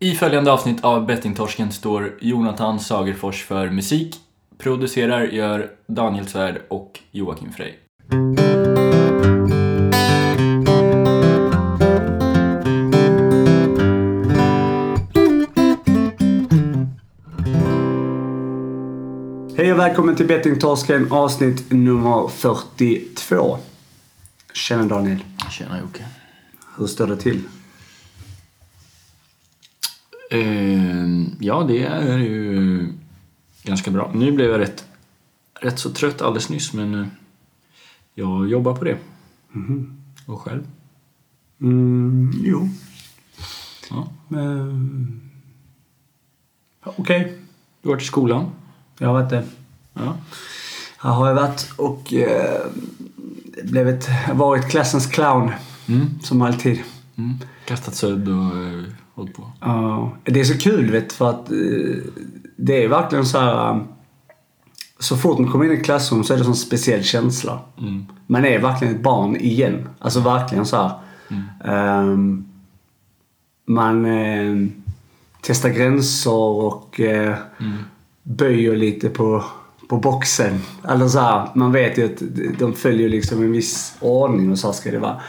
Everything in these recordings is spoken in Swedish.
I följande avsnitt av Bettingtorsken står Jonathan Sagerfors för musik. Producerar gör Daniel Svärd och Joakim Frey. Hej och välkommen till Bettingtorsken avsnitt nummer 42. Tjena Daniel. Tjena Jocke. Hur står det till? Eh, ja, det är ju ganska bra. Nu blev jag rätt, rätt så trött alldeles nyss, men eh, jag jobbar på det. Och själv? Mm, jo. Ja. Men... Okej. Du har varit i skolan? Jag har varit det. Ja. Här har jag varit och eh, blivit, varit klassens clown. Mm. Som alltid. Mm. Kastat sudd och eh, hållit på. Ja, det är så kul vet för att eh, det är verkligen så här. eh, Så fort man kommer in i ett klassrum så är det en speciell känsla. Mm. Man är verkligen ett barn igen. Alltså verkligen så här. Ehm, man eh, testar gränser och eh, böjer lite på, på boxen. Eller så här, man vet ju att de följer liksom en viss ordning och så ska det vara.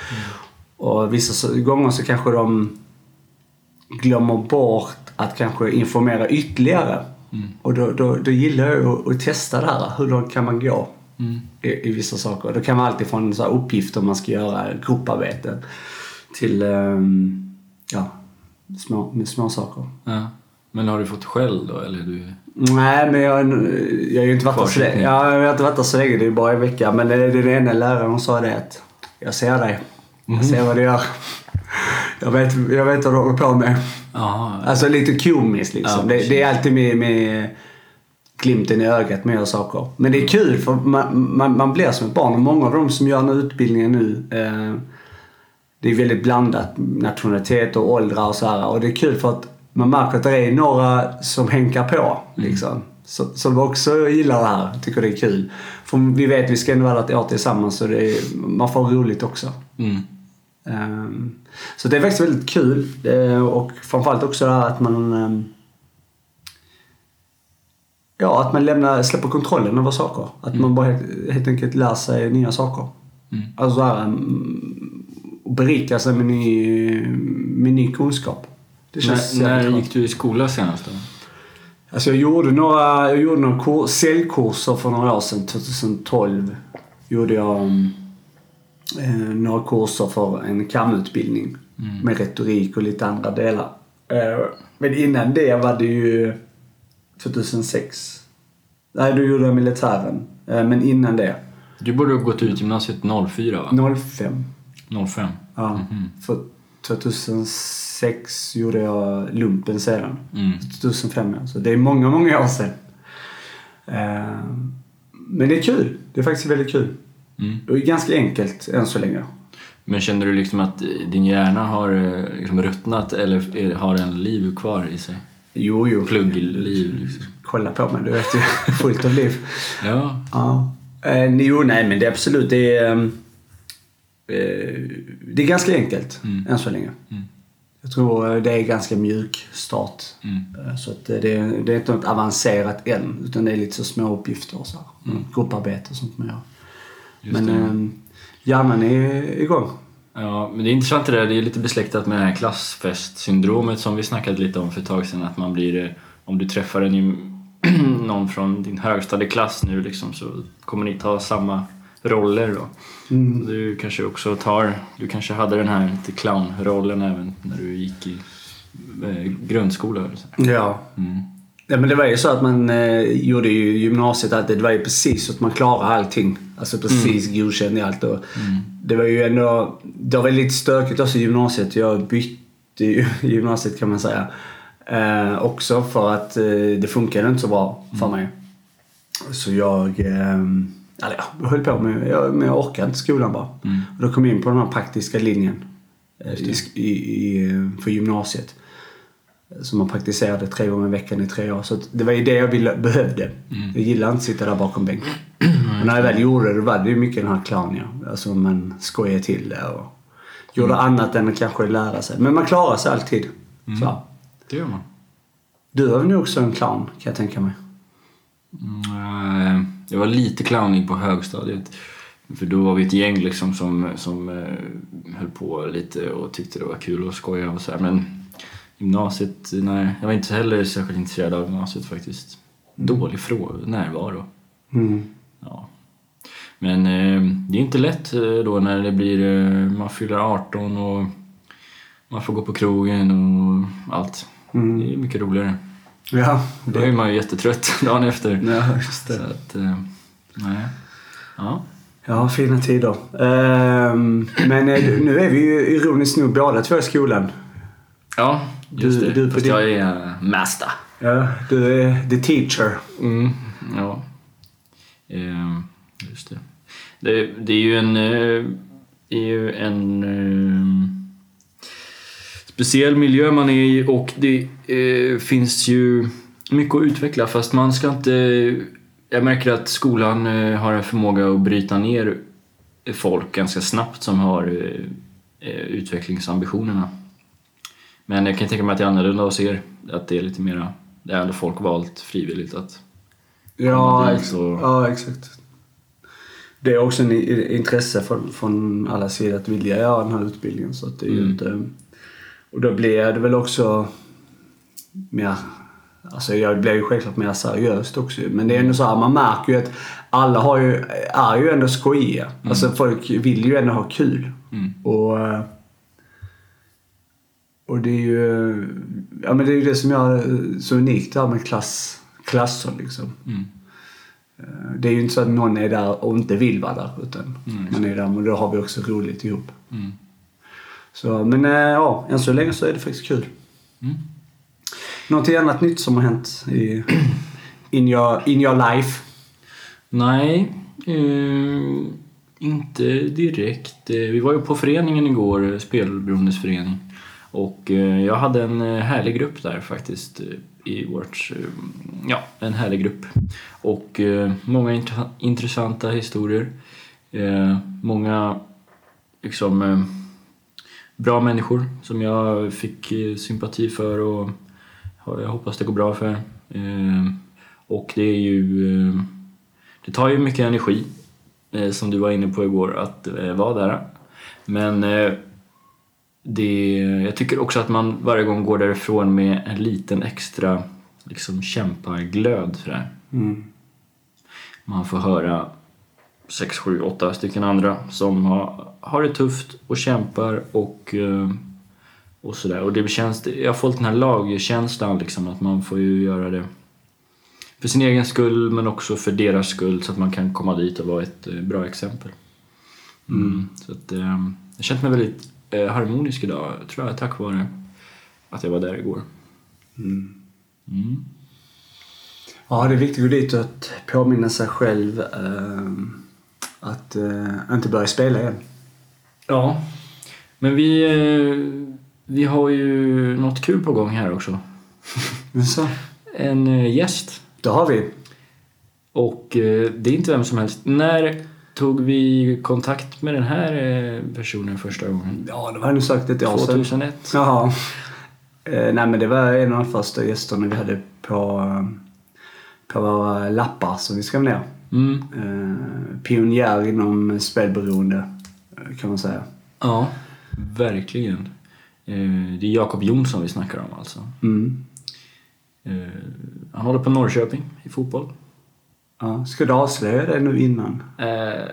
Och vissa så- gånger så kanske de glömmer bort att kanske informera ytterligare. Och då, då, då gillar jag att, att testa det här. Hur långt kan man gå i, i vissa saker? Det kan vara alltid från så uppgifter man ska göra, grupparbeten, till ehm, ja, små, små saker. Ja. Men har du fått skäll då, eller? Du... Nej, men jag, jag har ju inte varit där så. Ja, inte varit så länge. Det är bara en vecka. Men det, det, den ena läraren sa det att jag ser dig. Jag ser vad du gör. Jag vet, jag vet vad du håller på med. Jaha. Alltså lite komiskt liksom. Ja, det, det är alltid med, med glimten i ögat med saker. Men det är kul för man, man, man blir som ett barn. Och många av de som gör den här utbildningen nu eh, det är väldigt blandat nationalitet och åldrar och så här. Och det är kul för att man märker att det är några som hänkar på. Liksom. Så, som också gillar det här. Tycker det är kul. För vi vet att vi ska ändå vara ett år tillsammans så det är, man får roligt också. Mm. Ehm, Så det är faktiskt väldigt kul. Eh, Och framförallt också det här att man... ehm, Ja, att man lämnar, släpper kontrollen över saker. Att man bara helt, helt enkelt lär sig nya saker. Mm. Alltså så här, mm, berika sig med ny, med ny kunskap. Det känns När, när gick du i skola senast då? Alltså jag gjorde några, jag gjorde några kur, säljkurser för några år sedan. 2012 gjorde jag mm, eh, några kurser för en kamutbildning. Med retorik och lite andra delar. Eh, men innan det var det ju 2006. Nej, då gjorde jag militären. Eh, men innan det, Du borde ha gått ut gymnasiet 04 va? 05. 05? Ja, för 2006 gjorde jag lumpen sedan. Mm. 2005 ja. Så det är många, många år sedan. Eh, Men det är kul. Det är faktiskt väldigt kul. Mm. Och ganska enkelt än så länge. Men känner du liksom att din hjärna har eh, liksom ruttnat eller är- har den liv kvar i sig? Jo, jo. Pluggliv liksom. Kolla på mig, du vet ju. Fullt av liv. Ja. Ja. Eh, jo, nej men det är absolut. Det är, eh, det är ganska enkelt Mm. än så länge. Mm. Jag tror det är ganska mjuk start. Mm. Så att det, det, är- det är inte något avancerat än. Utan det är lite så små uppgifter och så här. Grupparbete och sånt man gör. Just Men ehm, hjärnan är igång. Ja, men det är intressant det där. Det är lite besläktat med det här klassfestsyndromet som vi snackade lite om för ett tag sedan. Att man blir, eh, om du träffar en, någon från din högstadieklass nu liksom, så kommer ni ta samma roller då. Mm. Du kanske också tar, du kanske hade den här lite clownrollen även när du gick i eh, grundskola. Eller så. Ja. Mm. Ja men det var ju så att man eh, gjorde ju gymnasiet alltid. Det var ju precis så att man klarade allting. Alltså precis Mm. godkänd i allt. Och Det var ju ändå... Det var lite stökigt också i gymnasiet. Jag bytte ju gymnasiet kan man säga. Eh, också för att eh, det funkade inte så bra för Mm. mig. Så jag... Eh, ja, jag höll på med... Jag, men jag orkade inte skolan bara. Mm. Och då kom jag in på den här praktiska linjen. I, i, i, för gymnasiet. Som man praktiserade tre gånger i veckan i tre år. Så det var ju det jag ville, behövde. Mm. Jag gillade inte att sitta där bakom bänken. Och när jag väl gjorde det, då var det ju mycket den här clown, ja. Alltså man skojade till det och gjorde Mm. annat än att kanske lära sig. Men man klarar sig alltid. Så. Det gör man. Du väl nog också en clown, kan jag tänka mig. Mm, jag var lite clownig på högstadiet. För då var vi ett gäng liksom som, som eh, höll på lite och tyckte det var kul att skoja och så här. Men gymnasiet, nej. Jag var inte heller särskilt intresserad av gymnasiet faktiskt. Dålig frå närvaro. Mm. Ja. Men eh, det är inte lätt eh, då när det blir, eh, man fyller 18 och man får gå på krogen och allt. Mm. Det är mycket roligare. Ja, Då är man ju jättetrött dagen efter. ja, just Så det. att, eh, nej. Ja. Ja, fina tider. Ehm, men eh, nu är vi ju ironiskt nog båda två i skolan. Ja, just Du- det. du Fast din- jag är eh, master. Ja, du är the teacher. Mm, ja. Ehm, just det. det. Det är ju en... eh, Det är ju en eh, speciell miljö man är i och det eh, finns ju mycket att utveckla fast man ska inte... Jag märker att skolan eh, har en förmåga att bryta ner folk ganska snabbt som har eh, utvecklingsambitionerna. Men jag kan tänka mig att det är annorlunda hos er. Att det är lite mera... Det är ändå folk valt frivilligt att... Ja, ex- så- ja, exakt. Det är också en intresse från, från alla sidor att vilja göra den här utbildningen. Så att det är Mm. inte... Och då blir det väl också mer... Alltså jag blir ju självklart mer seriöst också Men det är ändå så här, man märker ju att alla har ju, är ju ändå skojiga. Alltså folk vill ju ändå ha kul. Mm. Och... Och det är ju... Ja men det är ju det som gör det så unikt det här med klass, klasser liksom. Mm. Eh, Det är ju inte så att någon är där och inte vill vara där. Utan Mm. man är där och då har vi också roligt ihop. Mm. Så, men eh, ja, än så länge så är det faktiskt kul. Mm. Någonting annat nytt som har hänt i in your, in your life? Nej, eh, inte direkt. Eh, Vi var ju på föreningen igår, eh, Spelberoendes förening. Och eh, jag hade en eh, härlig grupp där faktiskt. Eh, I vårt, ja, en härlig grupp. Och många intressanta historier. Många liksom bra människor som jag fick sympati för och jag hoppas det går bra för. Och det är ju det tar ju mycket energi, som du var inne på igår, att vara där. Men det, jag tycker också att man varje gång går därifrån med en liten extra liksom, kämpaglöd. Sådär. Mm. Man får höra sex, sju, åtta stycken andra som har, har det tufft och kämpar och, eh, och sådär. Och det känns, jag får den här lagkänslan liksom, att man får ju göra det för sin egen skull men också för deras skull så att man kan komma dit och vara ett eh, bra exempel. Mm. Så att, eh, jag känner mig väldigt harmonisk idag, tror jag, tack vare att jag var där igår. Mm. Mm. Ja, det är viktigt att gå dit och att påminna sig själv eh, att eh, inte börja spela igen. Ja, men vi, eh, vi har ju något kul på gång här också. Så, En eh, gäst. då har vi. Och eh, det är inte vem som helst. När tog vi kontakt med den här eh, personen första gången? Ja, det var nog sagt ett år sedan. 2001? Jaha. Eh, nej, men det var en av de första gästerna vi hade på, på våra lappar som vi skrev ner. Mm. Eh, pionjär inom spelberoende, eh, kan man säga. Ja, verkligen. Eh, det är Jakob Jonsson vi snackar om alltså. Mm. Eh, han håller på Norrköping i fotboll. Ja, ska du avslöja det nu innan? Eh,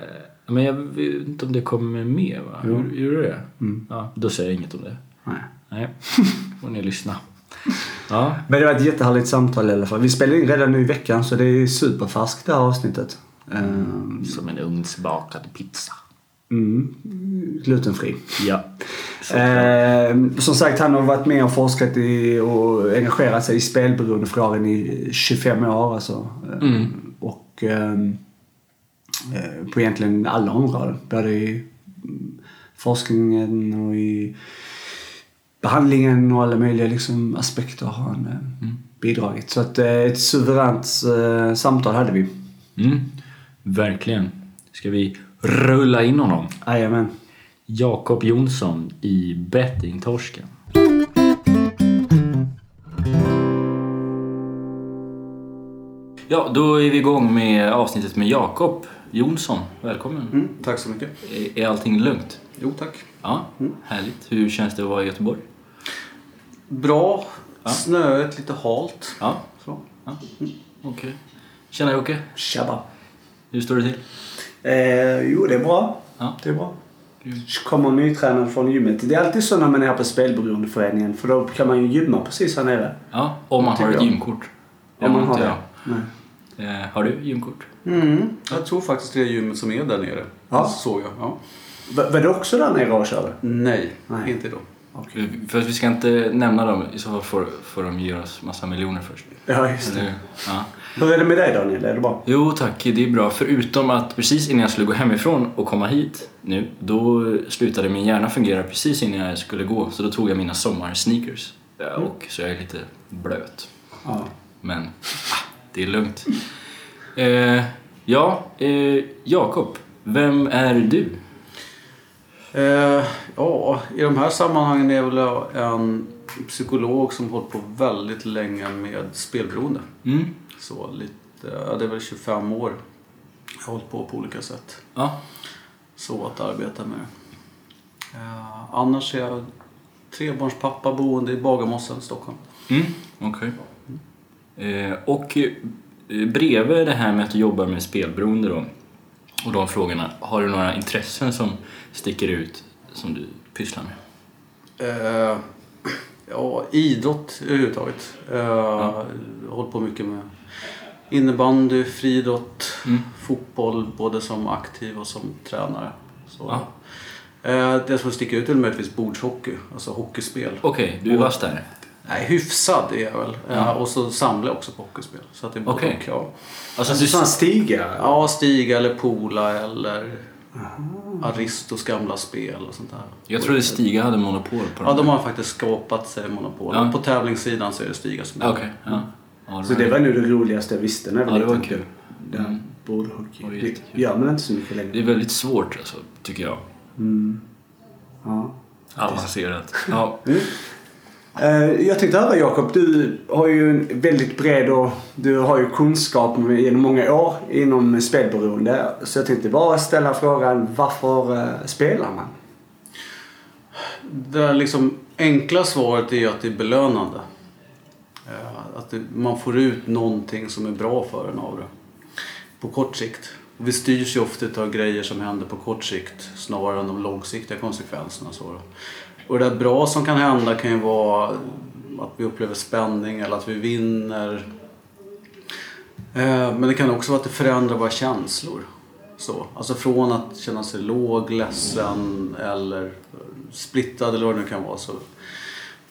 men jag vet inte om det kommer med va? Jo. Gjorde det? Mm. Ja, då säger jag inget om det. Nej. Nej, får ni lyssna. Ja, Men det var ett jättehärligt samtal i alla fall. Vi spelade in redan nu i veckan så det är superfärskt det här avsnittet. Ehm, som en ugnsbakad pizza. Mm, glutenfri. Ja. Ehm, som sagt, han har varit med och forskat i och engagerat sig i spelberoendefrågan i 25 år. Alltså. Mm. Och ehm, eh, på egentligen alla områden. Både i mm, forskningen och i behandlingen och alla möjliga liksom, aspekter har han eh, bidragit. Så att, eh, ett suveränt samtal hade vi. Mm. Verkligen. Ska vi rulla in honom? Jajamän. Jakob Jonsson i Bettingtorsken. Ja, då är vi igång med avsnittet med Jakob Jonsson. Välkommen. Mm, tack så mycket. Är, är allting lugnt? Jo, tack. Ja, härligt. Hur känns det att vara i Göteborg? Bra. Ja. Snöigt, lite halt. Ja, Så. ja. okej. Tjena Jocke, Tjabba. hur står det till? Eh, jo, det är bra. Ja. Det är bra. Kommer nytränad från gymmet. Det är alltid så när man är här på Spelberoendeföreningen för då kan man ju gymma precis här nere. Ja, om man har ett gymkort. Om man har det. Nej. Eh, har du gymkort? Mm. Jag tror faktiskt det är gymmet som är där nere. Ja. Såg jag. Ja. Va- Var du också där nere och körde? Nej, Nej. inte då. Okej. För att vi ska inte nämna dem, i så fall får, får de ge oss massa miljoner först. Ja, just det. Ja. Hur är det med dig Daniel? Är det bra? Jo tack, det är bra. Förutom att precis innan jag skulle gå hemifrån och komma hit nu, då slutade min hjärna fungera precis innan jag skulle gå. Så då tog jag mina sommarsneakers. Ja, Och så jag är lite blöt. Ja. Men ah, det är lugnt. Eh, ja, eh, Jakob, vem är du? Eh, ja, i de här sammanhangen är jag väl en psykolog som hållit på väldigt länge med spelberoende. Mm. Så lite, ja, det är väl 25 år jag har hållit på på olika sätt. Ja. Så att arbeta med det. Eh, annars är jag trebarnspappa boende i Bagarmossen, Stockholm. Mm, okej. Eh, och eh, bredvid det här med att du jobbar med spelberoende då, och de frågorna, har du några intressen som sticker ut som du pysslar med? Eh, ja, idrott överhuvudtaget. Jag har hållit på mycket med innebandy, friidrott, Mm. fotboll både som aktiv och som tränare. Så. Ja. Det som sticker ut är möjligtvis bordshockey, alltså hockeyspel. Okej, du är vass där. Nej, hyfsad är jag väl. Eh, Ja. och så samlar jag också på hockeyspel. Så att det är både ja. Alltså, Alltså sån stiga? ja, Stiga eller Pola eller Aristos gamla spel och sånt där. jag trodde Stiga hade monopol på Ja, dem. de har faktiskt skapat sig monopol. Ja. På tävlingssidan så är det Stiga som är Okej, ja. ja. Så det var nog det roligaste jag visste när jag Ja, det var liten. kul. Det Mm. bordhockey. Det Det gör man inte så mycket Det längre. är väldigt svårt alltså, tycker jag. Ja. Avancerat. Ja. Eh, jag tänkte höra Jakob, du har ju en väldigt bred och du har ju kunskap genom många år inom spelberoende. Så jag tänkte bara ställa frågan varför eh, spelar man? Det liksom enkla svaret är ju att det är belönande. Eh, att man får ut någonting som är bra för en av det. På kort sikt. Vi styrs ju ofta av grejer som händer på kort sikt snarare än de långsiktiga konsekvenserna. Så då. Och det där bra som kan hända kan ju vara att vi upplever spänning eller att vi vinner. Eh, men det kan också vara att det förändrar våra känslor. Så, alltså från att känna sig låg, ledsen eller splittad eller vad det nu kan vara. Så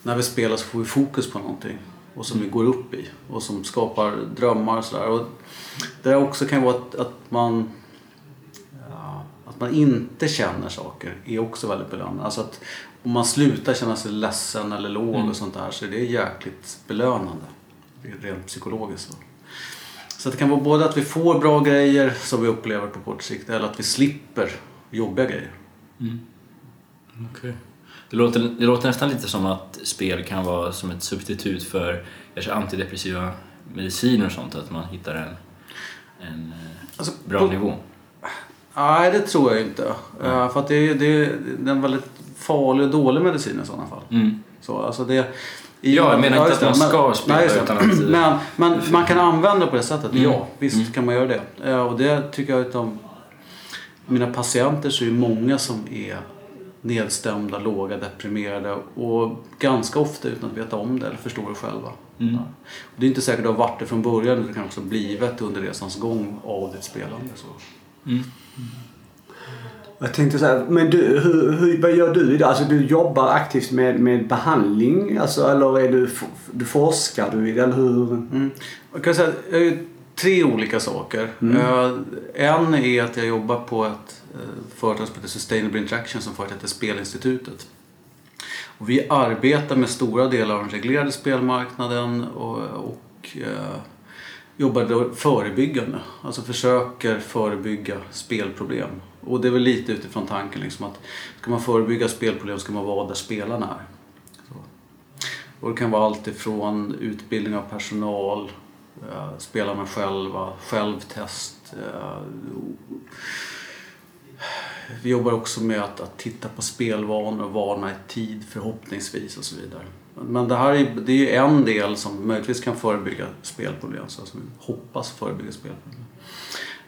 när vi spelar så får vi fokus på någonting och som vi går upp i och som skapar drömmar och sådär. Det där också kan vara att, att man att man inte känner saker är också väldigt belönande. Alltså att om man slutar känna sig ledsen eller låg och sånt där så är det jäkligt belönande. Rent psykologiskt. Så. Det kan vara både att vi får bra grejer som vi upplever på kort sikt eller att vi slipper jobbiga grejer. Okej. Det, låter, det låter nästan lite som att spel kan vara som ett substitut för kanske antidepressiva mediciner och sånt, att man hittar en, en eh, Alltså, bra på- nivå. Nej, det tror jag inte. Eh, för att det, det, det är en väldigt farlig och dålig medicin i sådana fall. Mm. Så, alltså det, i- Ja, jag menar inte att man ska spela, nej, utan att- Men, men man kan använda på det sättet, Mm. ja. Visst kan man göra det. Eh, Och det tycker jag utav mina patienter så är det många som är nedstämda, låga, deprimerade och ganska ofta utan att veta om det eller förstå det själva. Mm. Ja. Och det är inte säkert att du har varit det från början, utan det kan också blivit under resans gång av ditt spelande. Så. Mm. Jag tänkte så här, men du, hur, hur, vad gör du idag? Alltså du jobbar aktivt med, med behandling? Alltså, eller är du, du forskar du i det? Eller hur? Mm. Jag kan säga jag gör tre olika saker. Eh, en är att jag jobbar på ett eh, företag som heter Sustainable Interaction som förut hette Spelinstitutet. Och vi arbetar med stora delar av den reglerade spelmarknaden och, och eh, jobbar förebyggande. Alltså försöker förebygga spelproblem. Och det är väl lite utifrån tanken liksom att ska man förebygga spelproblem ska man vara där spelarna är. Och det kan vara allt ifrån utbildning av personal, spelarna spela med själva, självtest. Eh, vi jobbar också med att, att titta på spelvanor och varna i tid förhoppningsvis och så vidare. Men det här är, det är ju en del som möjligtvis kan förebygga spelproblem, så som vi hoppas förebygga spelproblem.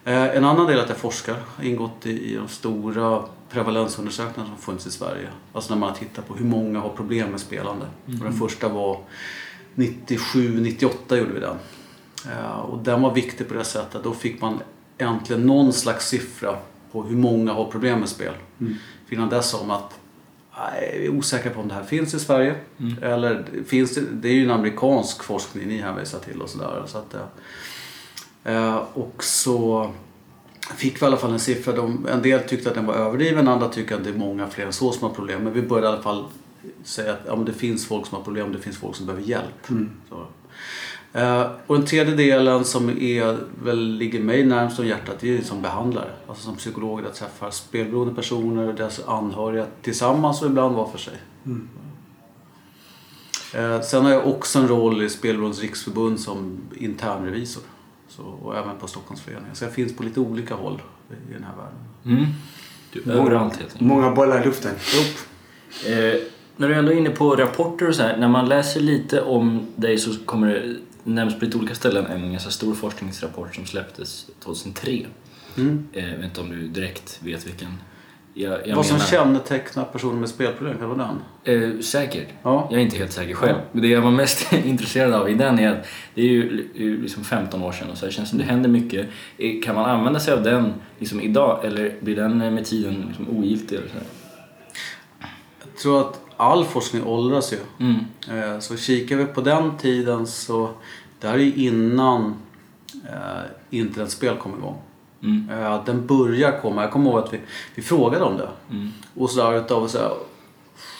Eh, En annan del är att jag forskar, har ingått i, de stora prevalensundersökningarna som funnits i Sverige. Alltså när man har tittat på hur många har problem med spelande. Och den första var 97-98 gjorde vi den. Eh, Och den var viktig på det sättet. Då fick man äntligen någon slags siffra på hur många har problem med spel. För innan dess sa man att vi är osäkra på om det här finns i Sverige. Eller finns det, det är ju en amerikansk forskning ni hänvisar till och sådär. Så att, eh, och så fick vi i alla fall en siffra. De, en del tyckte att den var överdriven, andra tycker att det är många fler än så som har problem. Men vi började i alla fall säga att ja, det finns folk som har problem, det finns folk som behöver hjälp. Så. Eh, och den tredje delen som är, väl ligger mig närmast om hjärtat, det är som behandlare. Alltså som psykolog där jag träffar spelberoende personer och deras anhöriga tillsammans och ibland var för sig. Eh, sen har jag också en roll i Spelberoendes riksförbund som internrevisor. Så, och även på Stockholmsföreningen. Så jag finns på lite olika håll i den här världen. Mm. Du, överallt helt enkelt. Många bollar i luften. Eh, när du ändå är inne på rapporter och så här, när man läser lite om dig så kommer det nämns på lite olika ställen en ganska stor forskningsrapport som släpptes 2003. Mm. Eh, jag vet inte om du direkt vet vilken. Jag, jag Vad som menar- kännetecknar personer med spelproblem, kan det vara den? Eh, säkert. Ja. Jag är inte helt säker själv. Men det jag var mest intresserad av i den är att det är ju liksom 15 år sedan och så här, det känns som det händer mycket. Eh, Kan man använda sig av den liksom idag eller blir den eh, med tiden liksom ogiltig? Eller så här? Jag tror att all forskning åldras ju. Mm. Eh, Så kikar vi på den tiden så, det här är ju innan eh, internetspel kom igång. Mm. Eh, Den börjar komma, jag kommer ihåg att vi, vi frågade om det. Mm. Och sådär utav så här,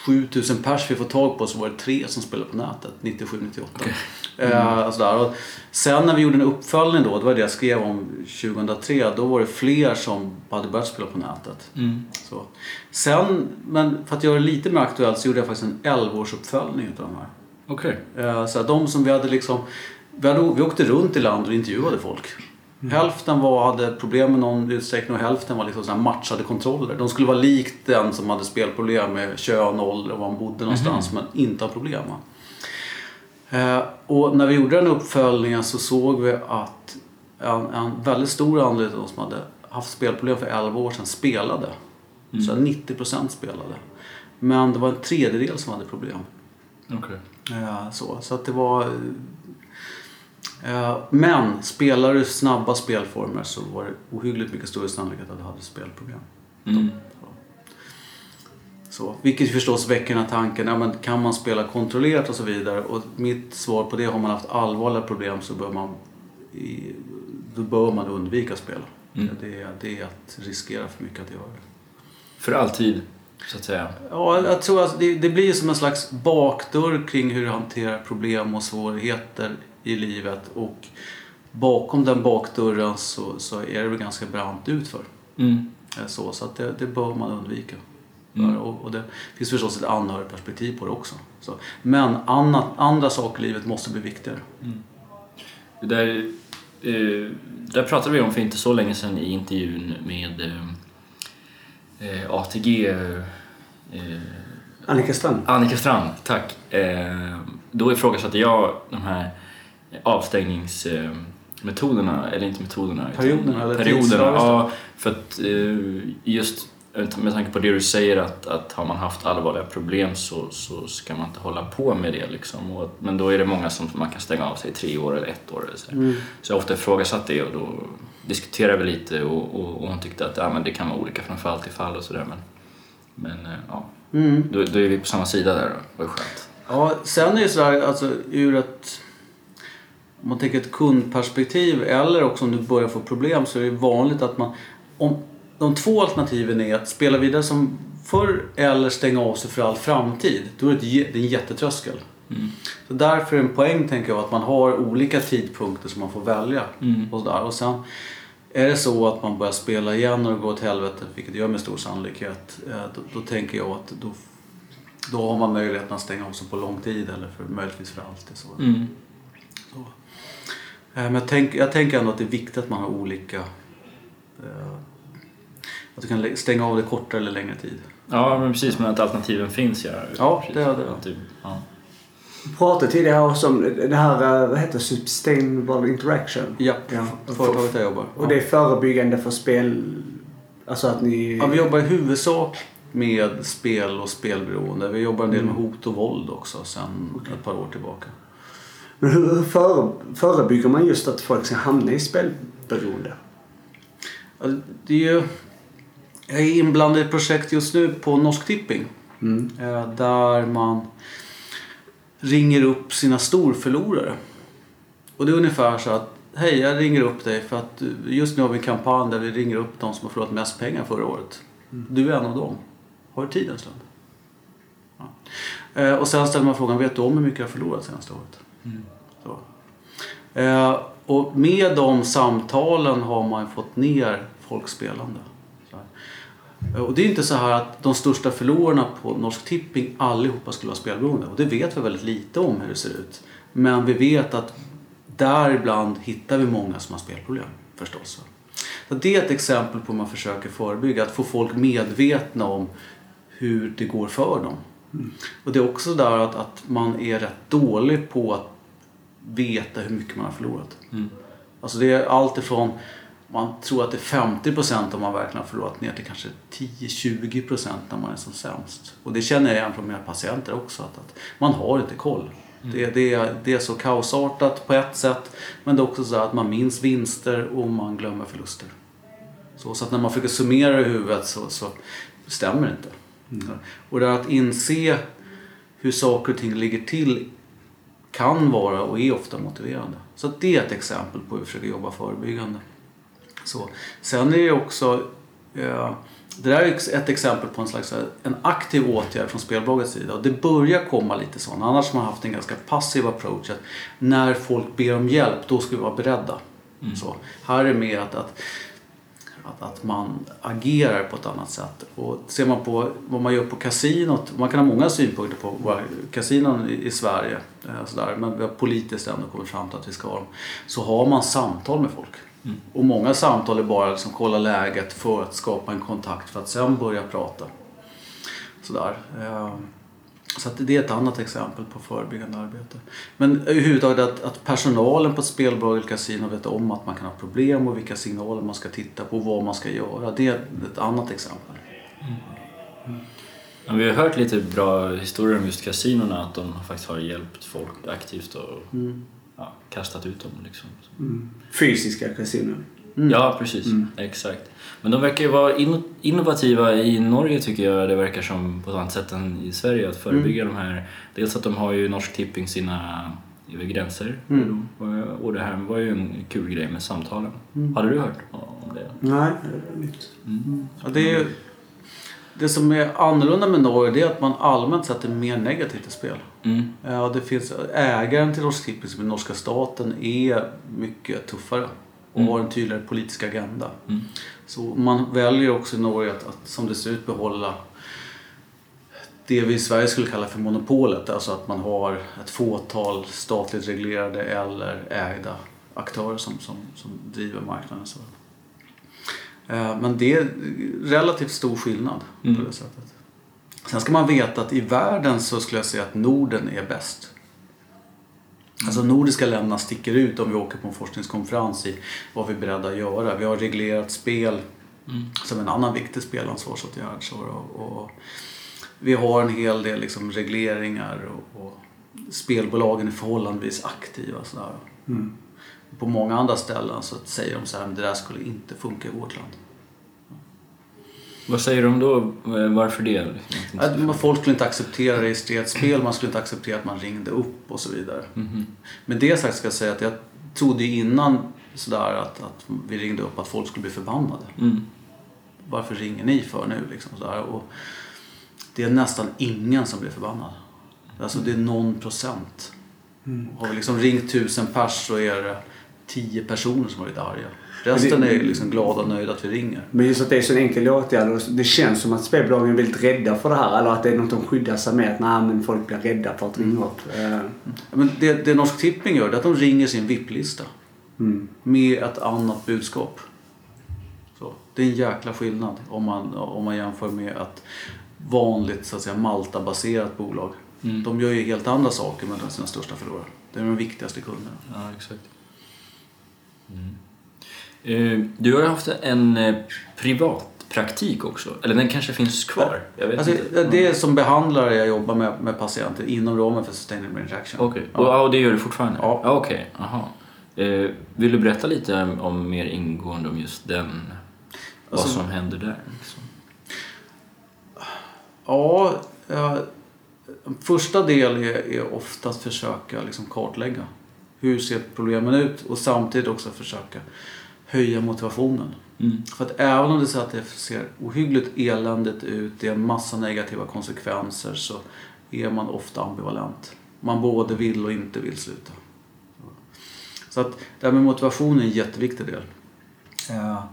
7000 pers vi får tag på så var det tre som spelade på nätet 97-98. Okej. Eh, sådär. Och sen när vi gjorde en uppföljning då, det var det jag skrev om 2003, då var det fler som hade börjat spela på nätet. Mm. Så. Sen, men för att göra det lite mer aktuellt så gjorde jag faktiskt en 11-årsuppföljning utav de här. Okej. Eh, Så de som vi hade liksom... Vi, hade, vi åkte runt i landet och intervjuade folk. Hälften var, hade problem med någon utsträckning och hälften var liksom så matchade kontroller. De skulle vara likt den som hade spelproblem med kön, ålder och var han bodde någonstans men inte har problem. Eh, Och när vi gjorde den uppföljningen så såg vi att en, en väldigt stor andel av de som hade haft spelproblem för 11 år sedan spelade. Så 90% spelade. Men det var en tredjedel som hade problem. Okej. Eh, Så, så att det var... eh, Men spelar du snabba spelformer så var det ohyggligt mycket större sannolikhet att du hade spelproblem. Mm. Så, vilket förstås väcker den här tanken, ja, men kan man spela kontrollerat och så vidare? Och mitt svar på det, har man haft allvarliga problem så bör man, i, då bör man undvika spel. Mm. Det, är- det är att riskera för mycket att göra det. För alltid, så att säga. Ja, jag tror att det, det blir som en slags bakdörr kring hur du hanterar problem och svårigheter i livet. Och bakom den bakdörren så, så är det väl ganska brant utför. Mm. Eh, Så, så att det, det bör man undvika. Mm. Och, och det finns förstås ett anhörigperspektiv på det också. Så. Men annat, andra saker i livet måste bli viktigare. Det där, eh, där pratade vi om för inte så länge sedan i intervjun med eh, eh, ATG. Eh, Annika Strand. Annika Strand, tack. Eh, då ifrågasatte jag de här avstängningsmetoderna, eller inte metoderna. Perioderna, eller perioderna. Ja, för att eh, just med tanke på det du säger att, att har man haft allvarliga problem så, så ska man inte hålla på med det. Liksom. Och, men då är det många som man kan stänga av sig i tre år eller ett år. Eller så. så jag har ofta ifrågasatt det och då diskuterade vi lite och, och, och hon tyckte att ja, men det kan vara olika från fall till fall och sådär. Men, men eh, ja, då, då är vi på samma sida där då. Det var skönt. Ja, sen är det sådär, alltså ur ett... Om man tänker ett kundperspektiv eller också om du börjar få problem så är det vanligt att man... Om, de två alternativen är att spela vidare som förr eller stänga av sig för all framtid. Då är det, ett, det är en jättetröskel. Så därför är en poäng tänker jag att man har olika tidpunkter som man får välja. Och, sådär. och sen är det så att man börjar spela igen och det går åt helvete, vilket det gör med stor sannolikhet, eh, då, då tänker jag att då då har man möjligheten att stänga av sig på lång tid eller för, möjligtvis för alltid. Så. Mm. Eh, Men jag, tänk, jag tänker ändå att det är viktigt att man har olika... Eh, att du kan stänga av det kortare eller längre tid. Ja, men precis. Men att alternativen finns ja. Ja, precis. det är det. Du- ja. Vi pratade tidigare också om det här, eh, vad heter sustainable interaction. Ja, Ja. företaget jag jobbar. Och det är förebyggande för spel... Alltså att ni... Ja, vi jobbar i huvudsak med spel och spelberoende. Vi jobbar en del med hot och våld också sedan ett par år tillbaka. Men hur, hur före, förebygger man just att folk ska hamna i spelberoende? Ja, Det är ju, jag är inblandad i ett projekt just nu på Norsk Tipping. Mm. eh, Där man ringer upp sina storförlorare. Och det är ungefär så att Hej, jag ringer upp dig för att just nu har vi en kampanj där vi ringer upp de som har förlorat mest pengar förra året. Du är en av dem. Har du tid en stund? Ja. Eh, Och sen ställer man frågan, vet du om hur mycket jag har förlorat senaste året? Så. Eh, och med de samtalen har man fått ner folks spelande. Så här. Eh, och det är inte så här att de största förlorarna på Norsk Tipping allihopa skulle vara spelberoende. Och det vet vi väldigt lite om hur det ser ut. Men vi vet att däribland hittar vi många som har spelproblem förstås. Så det är ett exempel på hur man försöker förebygga. Att få folk medvetna om hur det går för dem. Och det är också där att, att man är rätt dålig på att veta hur mycket man har förlorat. Alltså det är allt ifrån man tror att det är 50% om man verkligen har förlorat ner till kanske 10-20% när man är som sämst. Och det känner jag igen från mina patienter också. Att, att man har inte koll. Det, det, är, det är så kaosartat på ett sätt. Men det är också så att man minns vinster och man glömmer förluster. Så, så att när man försöker summera i huvudet så, så stämmer det inte. Och det att inse hur saker och ting ligger till kan vara och är ofta motiverande. Så det är ett exempel på hur vi försöker jobba förebyggande. Så. Sen är det också eh, det där är ett exempel på en slags en aktiv åtgärd från spelbolagets sida. Och det börjar komma lite sådana. Annars har man haft en ganska passiv approach. Att när folk ber om hjälp, då ska vi vara beredda. Så. Här är mer att, att, att, att man agerar på ett annat sätt. Och ser man på vad man gör på kasinot. Man kan ha många synpunkter på våra kasinon i, i Sverige. Eh, men vi har politiskt ändå kommit fram till att vi ska ha dem. Så har man samtal med folk. Och många samtal är bara liksom kolla läget för att skapa en kontakt för att sen börja prata. Sådär. Eh, Så att det är ett annat exempel på förebyggande arbete. Men överhuvudtaget att, att personalen på ett spelbolag eller kasino vet om att man kan ha problem och vilka signaler man ska titta på och vad man ska göra. Det är ett annat exempel. Ja, vi har hört lite bra historier om just kasinorna, att de faktiskt har hjälpt folk aktivt och ja, kastat ut dem. Liksom. Fysiska kasinon. Ja, precis. Exakt. Men de verkar ju vara inno- innovativa i Norge tycker jag. Det verkar som på ett annat sätt än i Sverige att förebygga de här. Dels att de har ju Norsk Tipping sina över gränser. Och- Och det här var ju en kul grej med samtalen. Hade du hört om det? Nej, det är nytt. Ja, det, är, det som är annorlunda med Norge det är att man allmänt sett är mer negativ till spel. Mm. Ja, det finns, ägaren till Norsk Tipping, som är norska staten, är mycket tuffare och har en tydligare politisk agenda. Mm. Så man väljer också i Norge att, att som det ser ut behålla det vi i Sverige skulle kalla för monopolet. Alltså att man har ett fåtal statligt reglerade eller ägda aktörer som, som, som driver marknaden. Så. Eh, Men det är relativt stor skillnad på det sättet. Sen ska man veta att i världen så skulle jag säga att Norden är bäst. Alltså nordiska länderna sticker ut om vi åker på en forskningskonferens i vad vi är beredda att göra. Vi har reglerat spel som en annan viktig spelansvarsåtgärd. Så, och, och vi har en hel del liksom regleringar och, och spelbolagen är förhållandevis aktiva. Så där. På många andra ställen så säger de så här, "Men det där skulle inte funka i vårt land. Vad säger de då? Eh, Varför det? Att man- folk skulle inte acceptera registrerat spel, man skulle inte acceptera att man ringde upp och så vidare. Men det sagt ska jag säga att jag trodde innan sådär att, att vi ringde upp att folk skulle bli förbannade. Mm. Varför ringer ni för nu? Liksom sådär. Och det är nästan ingen som blir förbannad. Alltså det är någon procent. Har vi liksom ringt tusen pers så är det tio personer som har varit arga. Resten är liksom glada och nöjda att vi ringer. Men just att det är så en enkel åtgärd och det känns som att spelbolagen är väldigt rädda för det här. Eller att det är något de skyddar sig med. Att nej, men folk blir rädda för att ringa upp. Eh, Men det, det Norsk Tipping gör det är att de ringer sin VIP-lista. Mm. med ett annat budskap. Så, det är en jäkla skillnad om man, om man jämför med ett vanligt så att säga, Malta-baserat bolag. Mm. De gör ju helt andra saker med sina största förlorare. Det är de viktigaste kunderna. Ja, exakt. Eh, Du har ju haft en eh, privatpraktik också. Eller den kanske finns kvar? Alltså, det är som behandlare jag jobbar med, med patienter inom ramen för Sustainable Interaction. Okej, Ja. och, och det gör du fortfarande? Ja. Okej, aha. Eh, vill du berätta lite om mer ingående om just den? vad Alltså- som händer där? Liksom? Ja, eh, första del är, är oftast försöka liksom kartlägga. Hur ser problemen ut? Och samtidigt också försöka höja motivationen. Mm. För att även om det så att det ser ohyggligt eländigt ut, det är en massa negativa konsekvenser så är man ofta ambivalent. Man både vill och inte vill sluta. Så att det här med motivation är en jätteviktig del. Eh,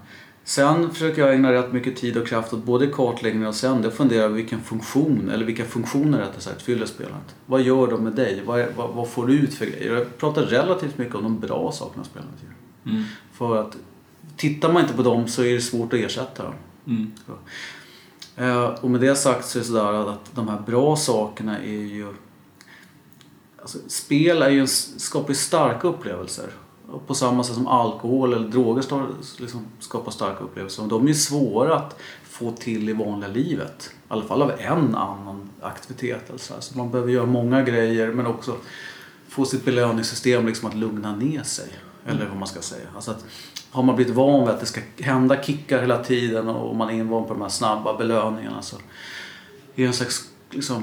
Sen försöker jag ägna rätt mycket tid och kraft åt både kartläggning och sen det fundera över vilken funktion, eller vilka funktioner rättare sagt, fyller spelandet. Vad gör de med dig? Vad, vad, vad får du ut för grejer? Jag pratar relativt mycket om de bra sakerna spelandet gör. Mm. För att tittar man inte på dem så är det svårt att ersätta dem. Mm. Eh, Och med det sagt så är det sådär att de här bra sakerna är ju... Alltså, spel är ju, en- skapar ju starka upplevelser. Och På samma sätt som alkohol eller droger liksom skapar starka upplevelser. Och de är ju svåra att få till i vanliga livet. I alla fall av en annan aktivitet. Alltså. Så man behöver göra många grejer men också få sitt belöningssystem liksom att lugna ner sig. Eller vad man ska säga. Alltså att har man blivit van vid att det ska hända kickar hela tiden och man är invand på de här snabba belöningarna så är det en slags liksom,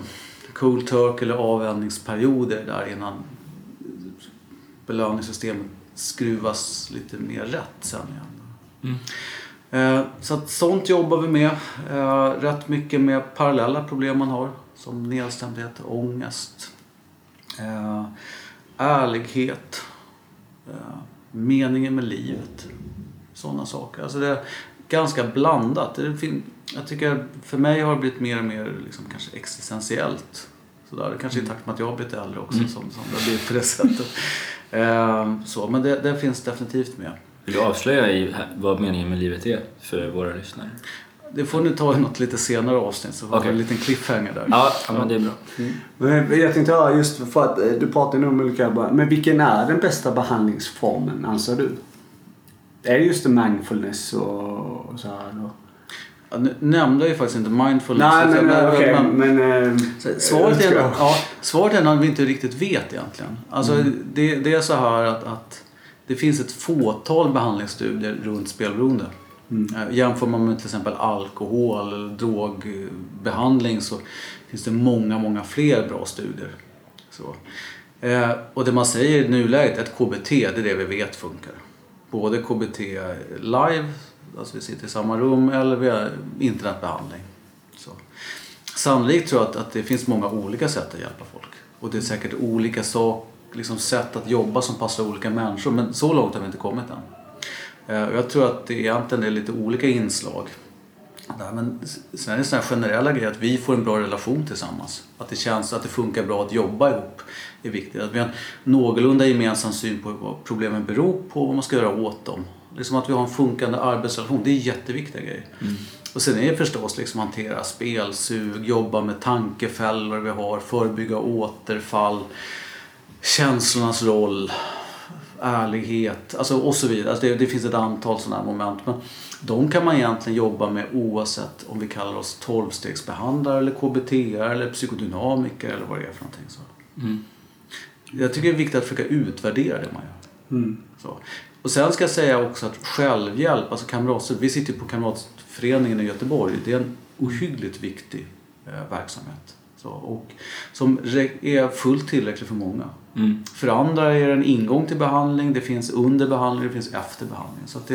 cool turk eller avvändningsperioder där innan belöningssystemet skruvas lite mer rätt sen igen. Mm. Eh, Så att sånt jobbar vi med. Eh, Rätt mycket med parallella problem man har. Som nedstämdhet, ångest, eh, ärlighet, meningen med livet. Sådana saker. Alltså det är ganska blandat. Det fin- jag tycker för mig har det blivit mer och mer liksom kanske existentiellt. Sådär. Kanske i takt med att jag har blivit äldre också Mm. som, som det har blivit på det sättet. Eh, Så, men det, det finns definitivt med. Vill du avslöja vad meningen med livet är för våra lyssnare? Det får ni ta i något lite senare avsnitt så får Okej. vi en liten cliffhanger där. Ja, ja men det är bra. Men jag tänkte höra just för att eh, du pratar nu om olika... Men vilken är den bästa behandlingsformen anser du? Är det just det mindfulness och och så här då? Ja, nu nämnde jag ju faktiskt inte mindfulness. Nej men men- okej men- men... så Svaret är, ja, svaret är något vi inte riktigt vet egentligen. Alltså, det, det är så här att, att det finns ett fåtal behandlingsstudier runt spelberoende. Mm. Eh, jämför man med till exempel alkohol eller drogbehandling så finns det många, många fler bra studier. Så. Eh, och det man säger i nuläget är att KBT, det är det vi vet funkar. Både KBT live, alltså vi sitter i samma rum, eller via internetbehandling. Så. Sannolikt tror jag att, att det finns många olika sätt att hjälpa folk. Och det är säkert olika sak, liksom sätt att jobba som passar olika människor. Men så långt har vi inte kommit än. Eh, Jag tror att det egentligen är lite olika inslag. Nej, men sen är det sådana generella grejer att vi får en bra relation tillsammans. Att det känns att det funkar bra att jobba ihop är viktigt. Att vi har en någorlunda gemensam syn på vad problemen beror på och vad man ska göra åt dem. Liksom att vi har en funkande arbetsrelation, det är jätteviktiga grejer. Och sen är det förstås liksom hantera spelsug, jobba med tankefällor vi har, förebygga återfall, känslornas roll, ärlighet alltså och så vidare. Alltså det, det finns ett antal sådana här moment. Men de kan man egentligen jobba med oavsett om vi kallar oss tolvstegsbehandlare eller KBT eller psykodynamiker eller vad det är för någonting. Så. Mm. Jag tycker det är viktigt att försöka utvärdera det man gör. Mm. Så. Och sen ska jag säga också att självhjälp, alltså kamratstöd. Vi sitter ju på Kamratföreningen i Göteborg. Det är en ohyggligt viktig eh, verksamhet. Så, och som är fullt tillräcklig för många. Mm. För andra är det en ingång till behandling. Det finns under behandling, det finns efter behandling. Så det,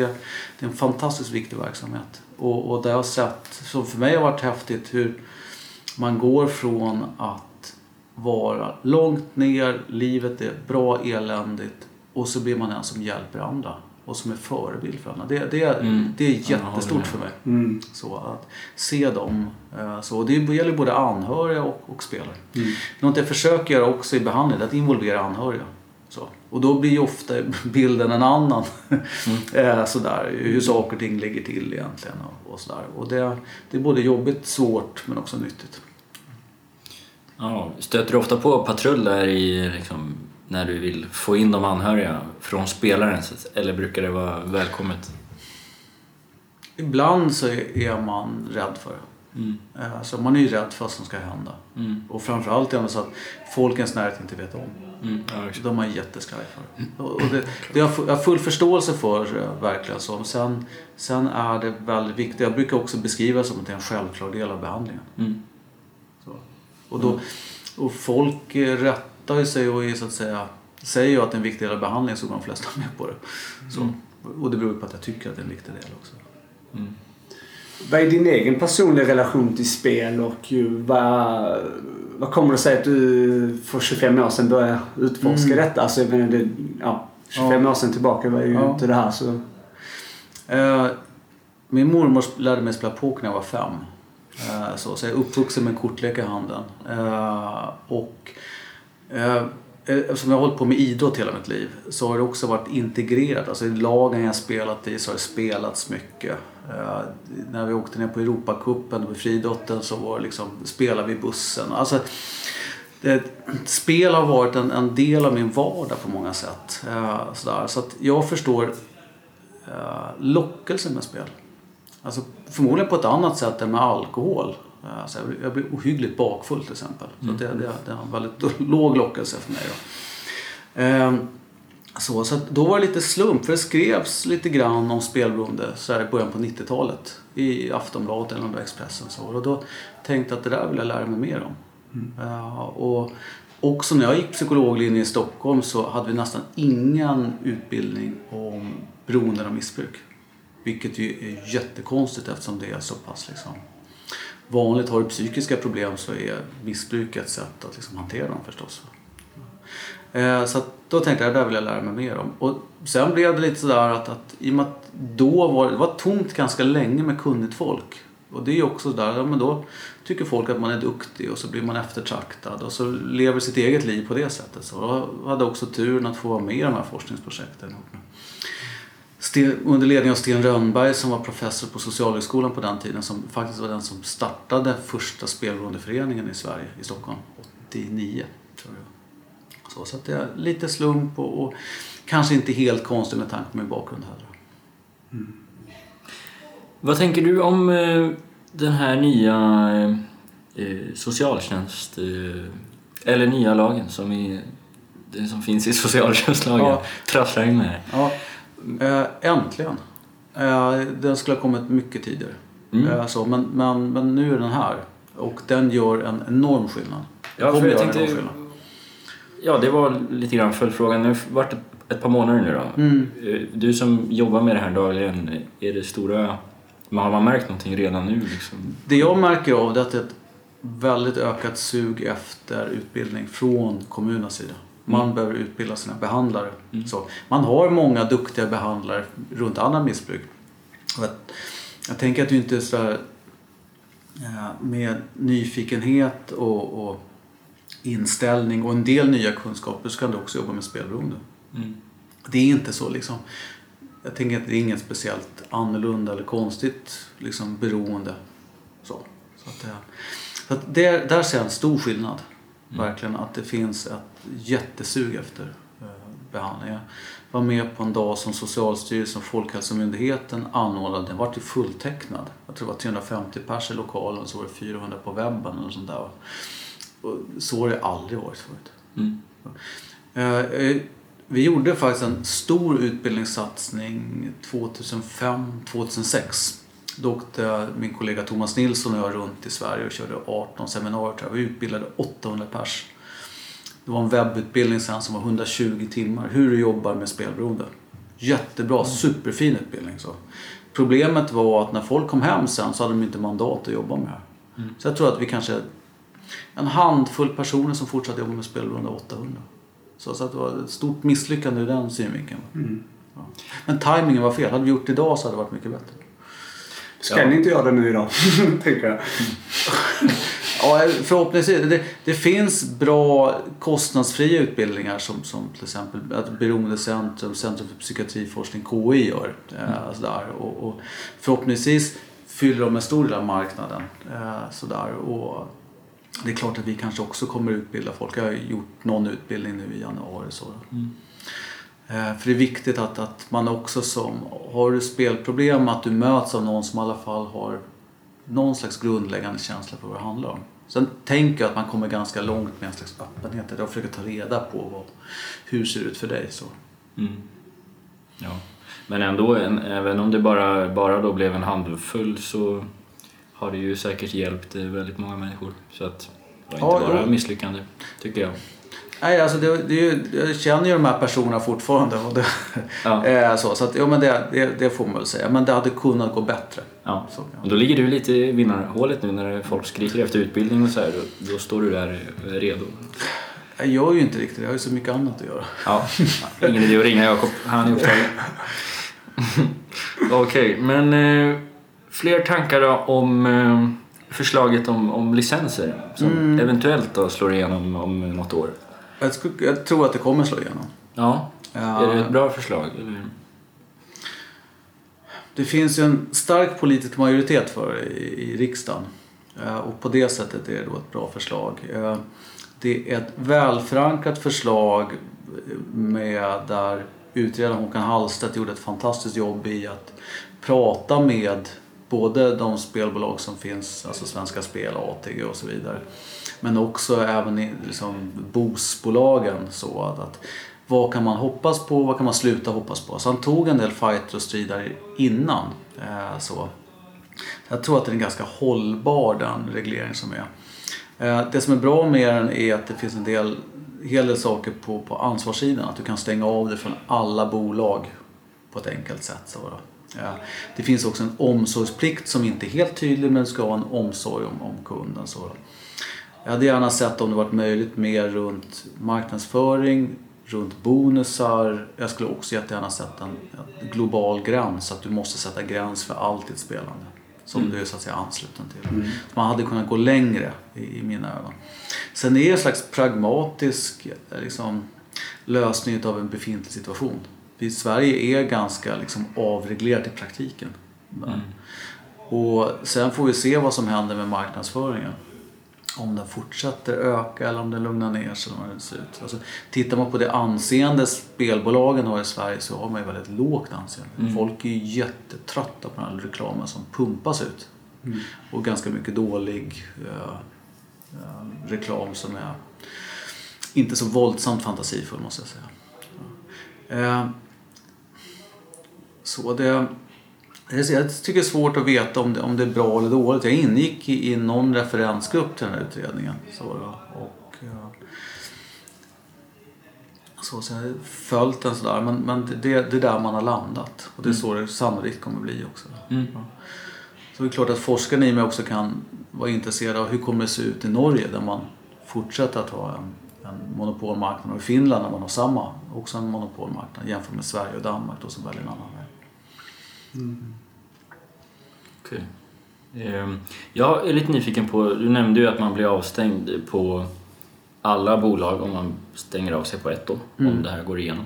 det är en fantastiskt viktig verksamhet. Och, och det har sett, som för mig har varit häftigt, hur man går från att vara långt ner, livet är bra eländigt och så blir man en som hjälper andra och som är förebild för andra. Det, det, Mm. det är jättestort för mig. Mm. Så att se dem. eh, Så det gäller både anhöriga och, och spelare. Mm. Något jag försöker göra också i behandlingen är att involvera anhöriga. Så. Och då blir ju ofta bilden en annan. Mm. sådär, hur saker och ting ligger till egentligen. Och, och sådär. Och det, det är både jobbigt, svårt men också nyttigt. Ja, stöter du ofta på patrull där i, liksom, när du vill få in de anhöriga från spelaren? Eller brukar det vara välkommet? Ibland så är man rädd för det. Mm. Alltså man är ju rädd för vad som ska hända. Mm. Och framförallt är det så att folk i ens närhet inte vet om. Mm. Ja, de man jätteskraj för. Mm. Och det, det har jag full förståelse för, eh, verkligen. Så. Sen, sen är det väldigt viktigt. Jag brukar också beskriva det som att det är en självklar del av behandlingen. Mm. Så. Och, då, och folk eh, rättar sig och är, så att säga, säger ju att det är en viktig del av behandlingen så går de flesta med på det. Så. Mm. Och det beror på att jag tycker att det är en viktig del också. Mm. Vad är din egen personliga relation till spel och vad, vad kommer det sig att du för 25 år sedan började utforska mm. detta? Alltså, jag menar, det, ja, 25 ja. år sedan tillbaka var ju ja. inte det här så... Uh, min mormor lärde mig spela poker när jag var fem. Uh, så, så jag är uppvuxen med en kortlek i handen. Uh, och Eh, eh, eftersom jag har hållit på med idrott hela mitt liv så har det också varit integrerat. Alltså i lagen jag spelat i så har det spelats mycket. Eh, när vi åkte ner på Europacupen med friidrotten så var det liksom, spelade vi bussen. Alltså, det, spel har varit en, en, del av min vardag på många sätt. Eh, sådär. Så att jag förstår eh, lockelsen med spel. Alltså, förmodligen på ett annat sätt än med alkohol. Alltså, jag blir ohyggligt bakfull till exempel. Mm. Så det, det, det är en väldigt låg lockelse för mig. Då. Um, så, så då var det lite slump, för det skrevs lite grann om spelberoende så här i början på 90-talet i Aftonbladet eller Expressen. Så, och då tänkte jag att det där vill jag lära mig mer om. Mm. Uh, och också när jag gick psykologlinjen i Stockholm så hade vi nästan ingen utbildning om beroende och missbruk. Vilket ju är jättekonstigt eftersom det är så pass liksom, vanligt. Har du psykiska problem så är missbruk ett sätt att liksom hantera dem förstås. Eh, så då tänkte jag, det där vill jag lära mig mer om. Och sen blev det lite sådär att, att i och med att då var det var tomt ganska länge med kunnigt folk. Och det är ju också sådär, ja men då tycker folk att man är duktig och så blir man eftertraktad och så lever sitt eget liv på det sättet. Så jag hade också turen att få vara med i de här forskningsprojekten under ledning av Sten Rönnberg som var professor på Socialhögskolan på den tiden som faktiskt var den som startade första spelberoendeföreningen i Sverige, i Stockholm, 89 tror jag. Så, så att det är lite slump och, och, kanske inte helt konstigt med tanke på min bakgrund heller. Mm. Vad tänker du om eh, den här nya eh, socialtjänst... Eh, eller nya lagen som, är, det som finns i socialtjänstlagen ja. trasslar in med? Ja. Eh, äntligen. Eh, den skulle ha kommit mycket tidigare. Mm. Eh, så, men, men, men nu är den här och den gör en enorm skillnad. Ja, för jag tänkte, Ja, det var lite grann följdfrågan. Det har varit ett par månader nu då. Mm. Du som jobbar med det här dagligen, är det stora... Har man märkt någonting redan nu? Liksom? Det jag märker av det är att det är ett väldigt ökat sug efter utbildning från kommunens sida. Man mm. behöver utbilda sina behandlare. Mm. Så, man har många duktiga behandlare runt andra missbruk. Jag tänker att du inte sådär eh, med nyfikenhet och, och inställning och en del nya kunskaper så kan du också jobba med spelberoende. Mm. Det är inte så liksom. Jag tänker att det är inget speciellt annorlunda eller konstigt liksom, beroende. Så, så att det, så att det, där ser jag en stor skillnad. Mm. Verkligen att det finns ett jättesug efter eh, behandling. Jag var med på en dag som Socialstyrelsen och Folkhälsomyndigheten anordnade. Den var till fulltecknad. Jag tror det var 350 pers i lokalen och så var det 400 på webben eller sånt där. Och så har det aldrig varit förut. Mm. Eh, vi gjorde faktiskt en stor utbildningssatsning 2005-2006. Då åkte min kollega Thomas Nilsson och jag runt i Sverige och körde 18 seminarier. Vi utbildade 800 pers. Det var en webbutbildning sen som var 120 timmar. Hur du jobbar med spelberoende. Jättebra, mm. superfin utbildning. Så. Problemet var att när folk kom hem sen så hade de inte mandat att jobba med det här. Mm. Så jag tror att vi kanske en handfull personer som fortsatte jobba med spelberoende 800. Så, så att det var ett stort misslyckande ur den synvinkeln. Mm. Ja. Men tajmingen var fel. Hade vi gjort det idag så hade det varit mycket bättre. Ska ja. ni inte göra det nu idag? tänker jag. Ja, förhoppningsvis. Det, det finns bra kostnadsfria utbildningar som, som till exempel att Beroendecentrum, Centrum för psykiatriforskning, KI gör. Eh, sådär. Och, och förhoppningsvis fyller de en stor del av marknaden. Eh, sådär. Och det är klart att vi kanske också kommer utbilda folk. Jag har gjort någon utbildning nu i januari. Så. Eh, För det är viktigt att, att man också som, har du spelproblem, att du möts av någon som i alla fall har någon slags grundläggande känsla för vad det handlar om. Sen tänker jag att man kommer ganska långt med en slags öppenhet. Jag försöker ta reda på vad, hur det ser ut för dig. Så. Mm. Ja. Men ändå, en, även om det bara, bara då blev en handfull så har det ju säkert hjälpt eh, väldigt många människor. Så att det var Ja, inte bara jo. misslyckande, tycker jag. Nej, alltså det, det, ju- jag känner ju de här personerna fortfarande. Och det, Ja. eh, så, så att, ja, men det, det, det får man väl säga. Men det hade kunnat gå bättre. Ja. Så, ja. Och då ligger du lite i vinnarhålet nu när folk skriker efter utbildning och så här. Då, då står du där eh, redo. Jag gör ju inte riktigt. Jag har ju så mycket annat att göra. Ja, ingen idé att ringa Jakob. Han är upptagen. Okej, men eh, fler tankar då om eh, förslaget om, om licenser som eventuellt då slår igenom om något år? Jag, skulle, jag tror att det kommer slå igenom. Ja, Ja. är det ett bra förslag? Eller? Det finns ju en stark politisk majoritet för det i, i riksdagen. Eh, Och på det sättet är det då ett bra förslag. Eh, Det är ett välförankrat förslag med där utredaren Håkan Hallstedt gjorde ett fantastiskt jobb i att prata med både de spelbolag som finns, alltså Svenska Spel, ATG och så vidare. Men också även i liksom, bosbolagen. Så att, att vad kan man hoppas på, vad kan man sluta hoppas på? Så han tog en del fighter och strider innan. Eh, så. Jag tror att det är en ganska hållbar den reglering som är. Eh, det som är bra med den är att det finns en del, hel del saker på, på ansvarssidan. Att du kan stänga av det från alla bolag på ett enkelt sätt. Så då. Ja. Det finns också en omsorgsplikt som inte är helt tydlig men ska ha en omsorg om, om kunden. Så då. Jag hade gärna sett om det varit möjligt mer runt marknadsföring, runt bonusar. Jag skulle också jättegärna sett en, en global gräns, att du måste sätta gräns för allt ditt spelande. Som du är så att säga ansluten till. Man hade kunnat gå längre i, i mina ögon. Sen är det en slags pragmatisk liksom, lösning av en befintlig situation. Vi, Sverige är ganska liksom, avreglerat i praktiken. Och sen får vi se vad som händer med marknadsföringen. Om den fortsätter öka eller om den lugnar ner sig. eller vad det ser ut. Alltså, tittar man på det anseende spelbolagen har i Sverige så har man ju väldigt lågt anseende. Folk är ju jättetrötta på den här reklamen som pumpas ut. Och ganska mycket dålig eh, eh, reklam som är inte så våldsamt fantasifull måste jag säga. Eh, så det... Jag tycker det är svårt att veta om det, om det är bra eller dåligt. Jag ingick i, i någon referensgrupp till den här utredningen. Så, och, ja, så, så jag har följt den sådär. Men, men det, det är där man har landat. Och det är så det sannolikt kommer bli också. Mm. Så det är klart att forskarna i mig också kan vara intresserade av hur kommer det se ut i Norge där man fortsätter att ha en, en monopolmarknad. Och i Finland där man har samma, också en monopolmarknad jämfört med Sverige och Danmark då som väljer en annan Okej. Ehm, Jag är lite nyfiken på, du nämnde ju att man blir avstängd på alla bolag om man stänger av sig på ett då, om det här går igenom.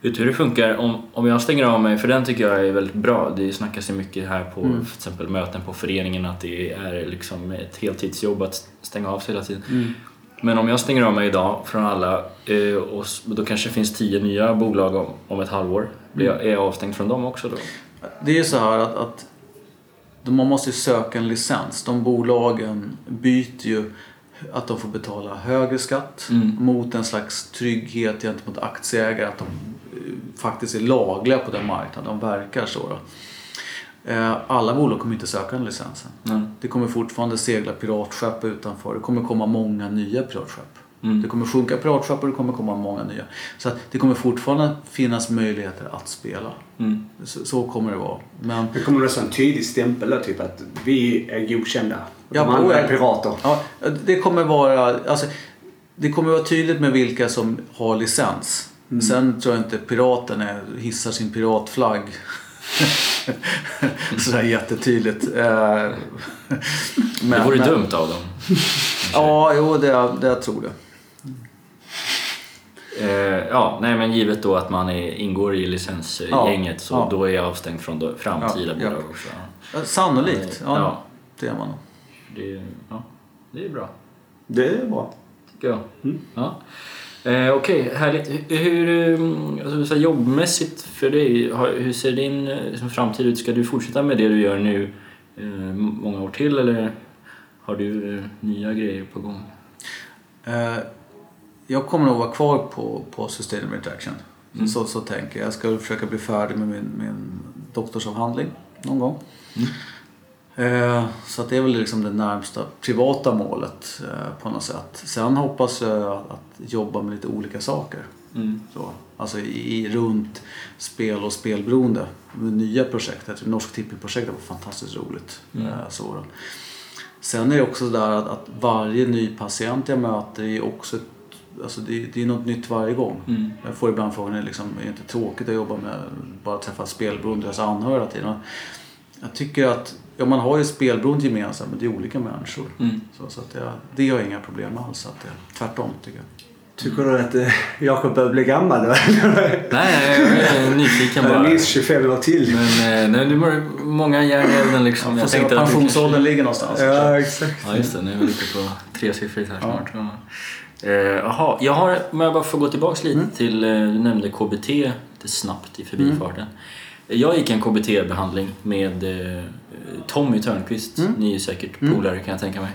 Vet hur det funkar om, om jag stänger av mig, för den tycker jag är väldigt bra. Det snackas ju mycket här på till exempel möten på föreningen att det är liksom ett heltidsjobb att stänga av sig hela tiden. Men om jag stänger av mig idag från alla eh, och då kanske det finns tio nya bolag om, om ett halvår. Blir jag, är jag avstängd från dem också då? Det är ju så här att, att man måste ju söka en licens. De bolagen byter ju att de får betala högre skatt Mm. mot en slags trygghet gentemot aktieägare. Att de eh, faktiskt är lagliga på den marknaden de verkar. så då. Eh, Alla bolag kommer inte söka den licensen. Mm. Det kommer fortfarande segla piratskepp utanför. Det kommer komma många nya piratskepp. Mm. Det kommer sjunka piratskepp och det kommer komma många nya. Så att det kommer fortfarande finnas möjligheter att spela. Mm. Så, så kommer det vara. Men Det kommer nästan en tydlig stämpel där, typ att vi är godkända. Ja, de andra är pirater. Ja, det kommer vara, alltså, det kommer vara tydligt med vilka som har licens. Sen tror jag inte piraten är, hissar sin piratflagg Sådär jättetydligt. Eh, det men- vore men- dumt av dem. Ja, jo, det, det jag tror det. Eh, ja, nej men givet då att man är, ingår i licensgänget så Ja. då är jag avstängd från då, framtida Ja, ja. bolag också. Eh, Sannolikt. Ja, Ja. det är man nog. Det, ja, det är bra. Det är bra. tycker jag. Ja. Eh, Okej, härligt. Hur, hur alltså, så här, jobbmässigt för dig, hur ser din eh, liksom, framtid ut? Ska du fortsätta med det du gör nu eh, många år till eller har du eh, nya grejer på gång? Jag kommer nog vara kvar på, på Sustainable Interaction. Så, så tänker jag. Jag ska försöka bli färdig med min, min doktorsavhandling någon gång. Eh, så att det är väl liksom det närmsta privata målet eh, på något sätt. Sen hoppas jag att, jobba med lite olika saker. Så, alltså i, runt spel och spelberoende. Med nya projekt. Jag tror Norsk Tipping-projektet var fantastiskt roligt. Eh, så. Sen är det också där att, att varje ny patient jag möter är också ett, alltså det, det är något nytt varje gång. Jag får ibland frågan, liksom, är det inte tråkigt att jobba med bara träffa spelberoende och deras anhöriga hela tiden? Jag tycker att, ja man har ju spelberoende gemensamt men det är olika människor. Så, så att jag, det har jag inga problem med alls. Så att det, tvärtom tycker jag. Tycker du att eh, Jakob börjar bli gammal då? Nej, jag är nyfiken Jag bara. minns 25 år till. Men eh, nej, det var många järn i elden liksom. Får se var att du pensionsåldern ligger någonstans. Ja, exakt. Ja just det, nu är vi lite på tresiffrigt här snart. Ja. Eh, Jaha, jag har, om jag bara får gå tillbaks lite till, eh, du nämnde KBT lite snabbt i förbifarten. Jag gick en KBT-behandling med eh, Tommy Törnqvist, ni är säkert polare kan jag tänka mig.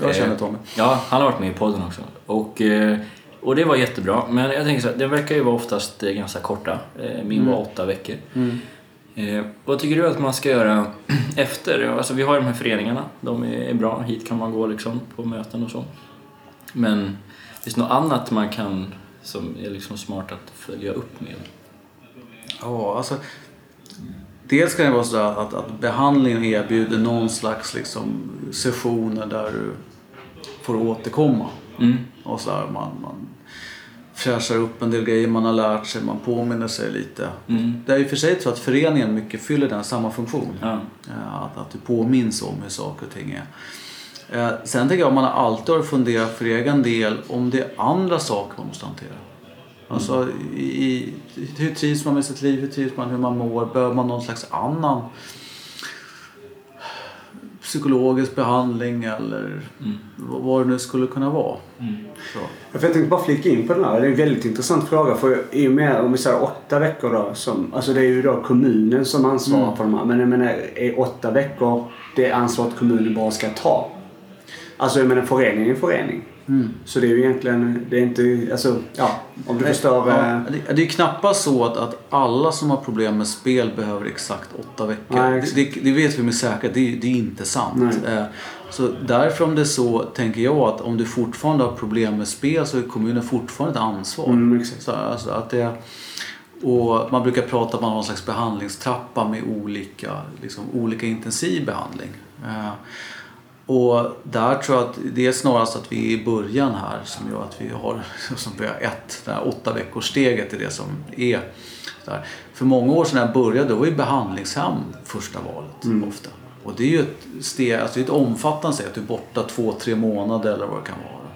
Jag känner Eh, Tommy. Ja, han har varit med i podden också. Och, eh, och det var jättebra. Men jag tänker så här, den verkar ju vara oftast eh, ganska korta. Eh, Min var åtta veckor. Eh, vad tycker du att man ska göra efter? Alltså vi har ju de här föreningarna, de är bra. Hit kan man gå liksom på möten och så. Men finns det något annat man kan som är liksom smart att följa upp med? Ja, alltså. Dels kan det vara så att, att behandlingen erbjuder någon slags liksom, sessioner där du får återkomma. Mm. Och så där, man, man fräschar upp en del grejer man har lärt sig, man påminner sig lite. Mm. Det är i och för sig så att föreningen mycket fyller den samma funktion. Ja. Eh, Att, att du påminns om hur saker och ting är. Eh, Sen tänker jag att man har alltid har funderat för egen del om det är andra saker man måste hantera. Alltså i, i, hur trivs man med sitt liv, hur trivs man, hur man mår, behöver man någon slags annan psykologisk behandling eller vad- vad det nu skulle kunna vara. Så. Jag tänkte bara flika in på den här. Det är en väldigt intressant fråga. För i och med, om vi säger åtta veckor då. Som, alltså det är ju då kommunen som ansvarar för de här. Men jag menar, är åtta veckor det ansvaret kommunen bara ska ta? Alltså jag menar förening är en förening. Så det är ju egentligen, det är inte, alltså ja. Om du förstår. Ja, eh, det, det är knappast så att, att alla som har problem med spel behöver exakt åtta veckor. Nej, det, exakt. det, det vet vi med säkerhet, det, det är inte sant. Nej. Eh, Så därför om det är så, tänker jag att om du fortfarande har problem med spel så är kommunen fortfarande ett ansvar. Mm. Så, alltså att det, och man brukar prata om en slags behandlingstrappa med olika, liksom, olika intensiv behandling. Eh, Och där tror jag att det är snarast att vi är i början här som gör att vi har som vi har ett, det här åtta veckors steget är det som är. Där. För många år sedan när jag började då var ju behandlingshem första valet ofta. Och det är ju ett steg, alltså ett omfattande steg att du är borta två, tre månader eller vad det kan vara.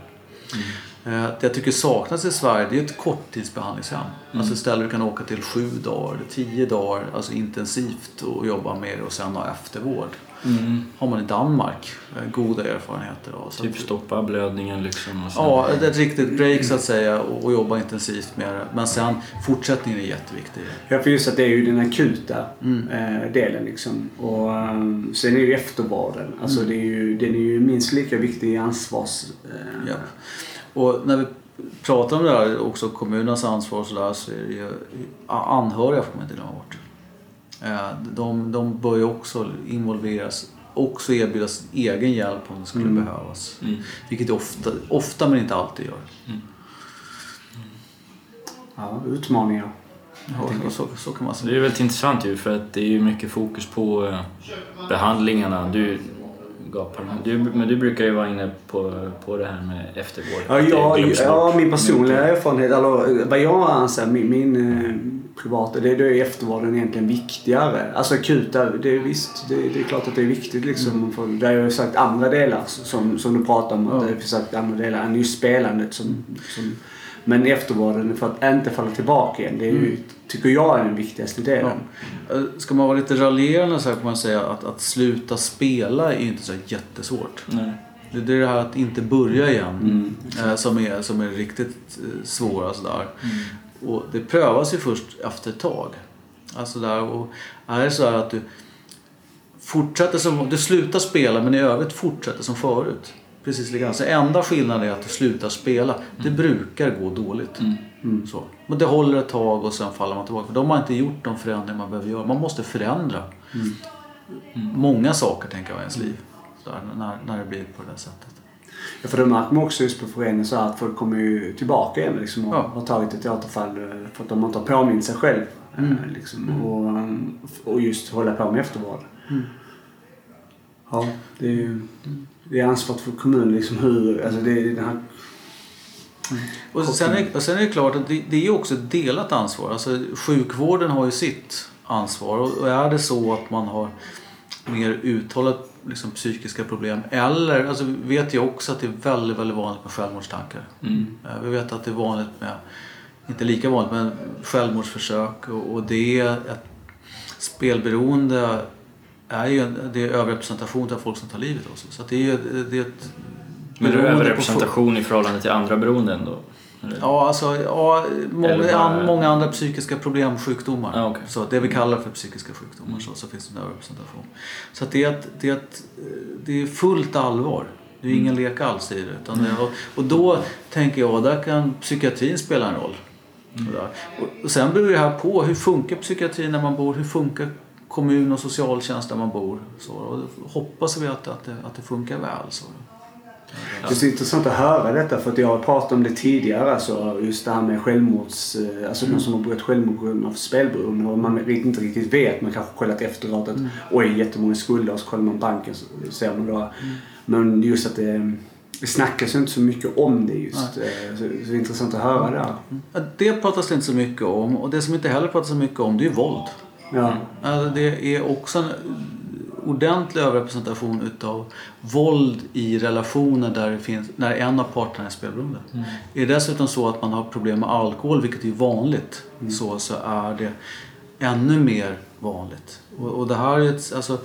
Eh, Det jag tycker saknas i Sverige det är ett korttidsbehandlingshem. Alltså ett ställe du kan åka till sju dagar, tio dagar, alltså intensivt och jobba med det och sen ha eftervård. Har man i Danmark eh, goda erfarenheter av. Typ att- stoppa blödningen liksom. Och sen, Ja, ett riktigt break så att säga och och jobba intensivt med det. Men sen fortsättningen är jätteviktig. Ja, för just att det är ju den akuta Mm. eh, delen liksom. Och eh, sen är ju eftervården. Alltså Mm. det är ju, den är ju minst lika viktig i ansvars... Eh, Ja. Och när vi pratar om det här, också kommunernas ansvar och så där, så är det ju anhöriga får man inte glömma bort. Eh, De, de bör ju också involveras, också erbjudas egen hjälp om det skulle behövas. Mm. Vilket ofta, ofta men inte alltid gör. ja, utmaningar. Ja, så, så kan man säga. det är väldigt intressant ju för att det är ju mycket fokus på eh, behandlingarna. Du, gapar. Men du, men du brukar ju vara inne på, på det här med eftervård. Ja, att det ja, min personliga erfarenhet, eller vad jag anser, min, min eh, privata, det, det är eftervården egentligen viktigare. Alltså akuta, det är visst, det, det är klart att det är viktigt liksom. För det har jag ju sagt andra delar som, som du pratar om, att Ja. det finns sagt andra delar än just spelandet som, som men eftervården för att inte falla tillbaka igen, det är ju, tycker jag är den viktigaste delen. Eh, Ska man vara lite raljerande så här kan man säga att, att sluta spela är inte så jättesvårt. Nej. Det är det här att inte börja igen Mm. eh, som, är, som är riktigt eh, svåra sådär. Och det prövas ju först efter ett tag. Alltså där, och är det så här att du fortsätter som, du slutar spela men i övrigt fortsätter som förut. Precis likadant. Så enda skillnaden är att du slutar spela. Det brukar gå dåligt. Mm. Så. Men det håller ett tag och sen faller man tillbaka. För de har inte gjort de förändringar man behöver göra. Man måste förändra många saker tänker jag i ens liv. Så här, när, när det blir på det där sättet. Ja, för det märker man också just på föreningen så att folk kommer ju tillbaka igen liksom och Ja. har tagit ett återfall eh, för att de inte har påmint sig själv. eh, Mm. Liksom, och, och just hålla på med eftervård. Mm. Ja, det är ju det är ansvaret för kommunen liksom hur, alltså det den här Och sen, är, och sen är det klart att det, det är också ett delat ansvar. Alltså, sjukvården har ju sitt ansvar. Och, och är det så att man har mer uttalat liksom, psykiska problem eller, alltså, vi vet ju också att det är väldigt, väldigt vanligt med självmordstankar. Mm. Eh, Vi vet att det är vanligt med, inte lika vanligt, men självmordsförsök och, och det är ett spelberoende är ju en, det är överrepresentation av folk som tar livet av sig. Så det är det är ett Men det är överrepresentation i förhållande till andra beroenden då? Eller? Ja, alltså ja, många, bara- an, många andra psykiska problem, sjukdomar. Ja, okej. så det vi kallar för psykiska sjukdomar, så, så finns det en överrepresentation. Så det, är ett, det, är ett, det är fullt allvar. Det är ingen lek alls i det. Utan det och, och då tänker jag, där kan psykiatrin spela en roll. Sådär. Och, och sen beror det här på, hur funkar psykiatrin när man bor? Hur funkar kommun och socialtjänst där man bor? Så, och hoppas vi att, att, det, att det funkar väl. Så. Det är så intressant att höra detta för att jag har pratat om det tidigare. Alltså just det här med självmords... eh, Alltså Mm. någon som har begått självmord på grund av spelberoende och man inte riktigt vet. Man kanske kollat efteråt att Mm. oj jättemånga skulder och så kollar man banken så ser man då. Mm. Men just att det, det snackas inte så mycket om det just. eh, Så, det är intressant att höra det. Ja, Det pratas det inte så mycket om och det som inte heller pratas så mycket om det är ju våld. Ja. Alltså det är också en ordentlig överrepresentation utav våld i relationer där det finns, när en av parterna är spelberoende. Är det dessutom så att man har problem med alkohol, vilket är vanligt, så, så är det ännu mer vanligt. Och, och det här är ett, alltså,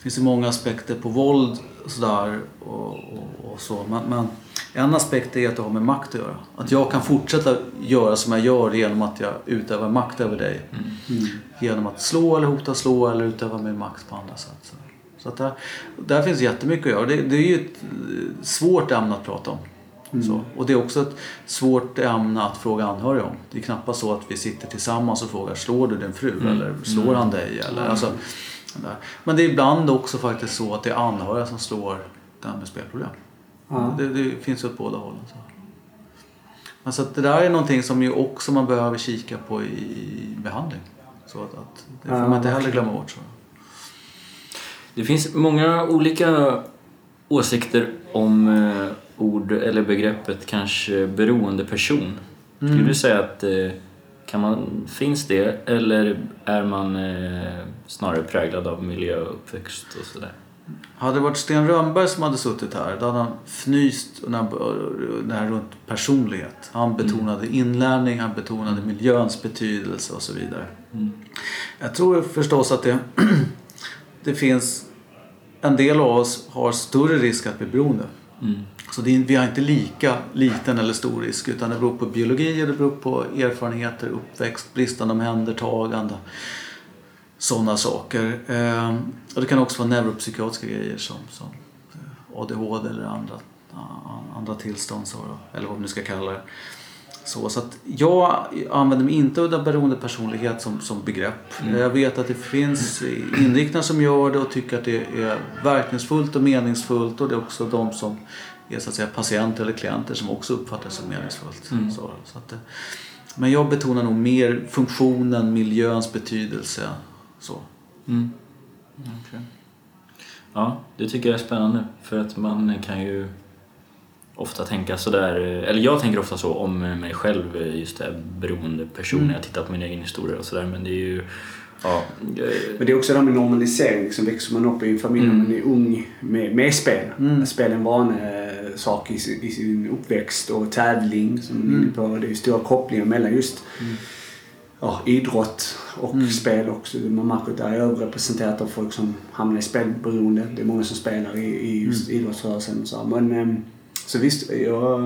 finns ju många aspekter på våld sådär och, och, och så. Men, men en aspekt är att det har med makt att göra. Att jag kan fortsätta göra som jag gör genom att jag utövar makt över dig. Genom att slå eller hota slå eller utöva min makt på andra sätt. Så, att där, där finns jättemycket att göra. Det, det är ju ett eh, svårt ämne att prata om. Så. Och det är också ett svårt ämne att fråga anhöriga om. Det är knappast så att vi sitter tillsammans och frågar slår du din fru eller slår han dig? Eller, alltså, där. Men det är ibland också faktiskt så att det är anhöriga som slår den med spelproblem. Ja. Det, det finns åt båda hållen. Så. Men så att det där är någonting som ju också man behöver kika på i, i behandling. Så att, att det får Ja, man inte heller glömma bort. Så. Det finns många olika åsikter om eh, ord eller begreppet kanske beroende person. Skulle Mm. du säga att eh, kan man, finns det eller är man eh, snarare präglad av miljö och uppväxt och sådär? Hade det varit Sten Rönnberg som hade suttit här då hade han fnyst när här runt personlighet. Han betonade inlärning, han betonade miljöns betydelse och så vidare. Jag tror förstås att det, det finns en del av oss har större risk att bli beroende. Mm. Så det vi har inte lika liten eller stor risk utan det beror på biologi det beror på erfarenheter, uppväxt, bristande omhändertagande. Sådana saker. Ehm, och det kan också vara neuropsykiatriska grejer som, som eh, ADHD eller andra, andra tillstånd. Så, eller vad man nu ska kalla det. Så, så att jag använder mig inte av beroendepersonlighet som, som begrepp. Jag vet att det finns inriktningar som gör det och tycker att det är verkningsfullt och meningsfullt och det är också de som är så att säga patienter eller klienter som också uppfattar det som meningsfullt. Så, så att, det- men jag betonar nog mer funktionen, miljöns betydelse. Så. Mm. Okej. Ja, det tycker jag är spännande för att man kan ju ofta tänka sådär, eller jag tänker ofta så om mig själv, just det här beroende person Mm. jag tittar på min egen historia och sådär men det är ju, ja, Men det är också det här med normalisering. Liksom växer man upp i en familj när man är ung med, med spel. Mm. Spel är en vanlig eh, sak i sin, i sin uppväxt och tävling. Som mm. på. Det är stora kopplingar mellan just ja, idrott och spel också. Man märker att det är överrepresenterat av folk som hamnar i spelberoende. Det är många som spelar i, i just idrottsrörelsen och så. Men, ehm, så visst, ja,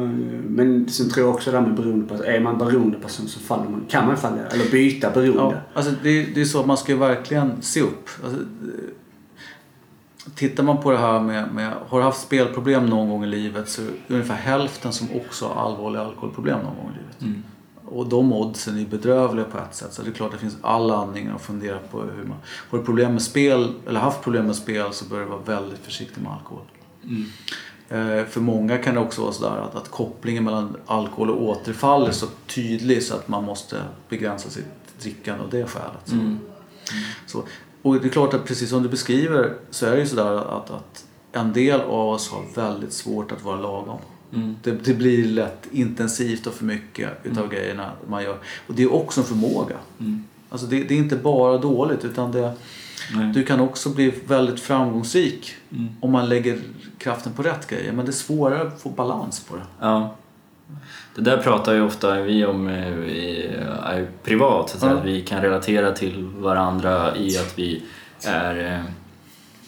men sen tror jag också det här med beroende person. Är man beroende person så faller man, kan man falla, eller byta beroende. Ja, alltså det, det är så att man ska ju verkligen se upp. Alltså, eh, tittar man på det här med, med, har du haft spelproblem någon gång i livet så är det ungefär hälften som också har allvarliga alkoholproblem någon gång i livet. mm, Och de oddsen är bedrövliga på ett sätt. Så det är klart det finns alla anledningar att fundera på hur man... Har du problem med spel, eller haft problem med spel så bör du vara väldigt försiktig med alkohol. mm, Eh, För många kan det också vara sådär att, att kopplingen mellan alkohol och återfall är så tydlig så att man måste begränsa sitt drickande av det skälet. mm, Så, och det är klart att precis som du beskriver så är det ju sådär att, att en del av oss har väldigt svårt att vara lagom. Mm, Det, det blir lätt intensivt och för mycket utav grejerna man gör. Och det är också en förmåga. mm. Alltså det, det är inte bara dåligt utan det, Nej. du kan också bli väldigt framgångsrik Mm. om man lägger kraften på rätt grejer. Men det är svårare att få balans på det. Ja. Det där pratar ju ofta vi om eh, i, eh, privat, så att, vi kan relatera till varandra i att vi är eh,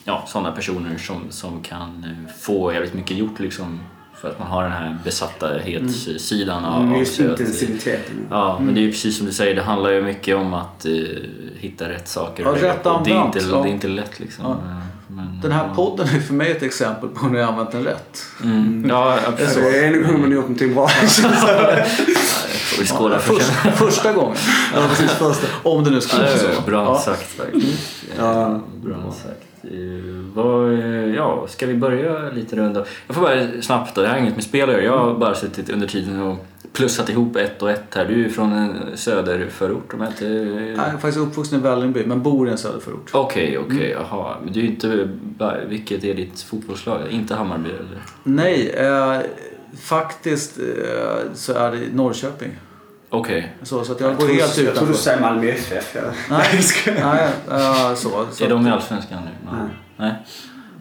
ja, sådana personer som, som kan få jävligt mycket gjort liksom, för att man har den här besatthetsidan av, Mm, av just. Att, eh, intensiteten. Ja, men det är ju precis som du säger, det handlar ju mycket om att eh, hitta rätt saker. Ja, rätt på. det, är använt, inte, ja. det är inte lätt liksom. Ja. Eh, Men, Den här ja. podden är för mig ett exempel på när jag har använt den rätt. Mm. Ja, absolut. Alltså, en gång har gjort någonting bra. Vi skåla för Första, första gången. ja, precis. Första. Om det nu skulle vara så. Bra sagt. Bra sagt. Eh, Vad, eh, ja, ska vi börja lite runda? Jag får bara snabbt då, det här har inget med spel. Jag har bara suttit under tiden och plussat ihop ett och ett här. Du är ju från en söderförort om jag inte... Jag är faktiskt uppvuxen i Vällingby men bor i en söderförort. Okej, okej, jaha. Men du är inte... Vilket är ditt fotbollslag? Inte Hammarby eller? Nej, eh, faktiskt eh, så är det Norrköping. Okej. Så, så att jag Jag går helt du- jag tror du utanför. säger Malmö FF. Ja. Nej, nej så. så Är de i Allsvenskan nu? Nej. Nej?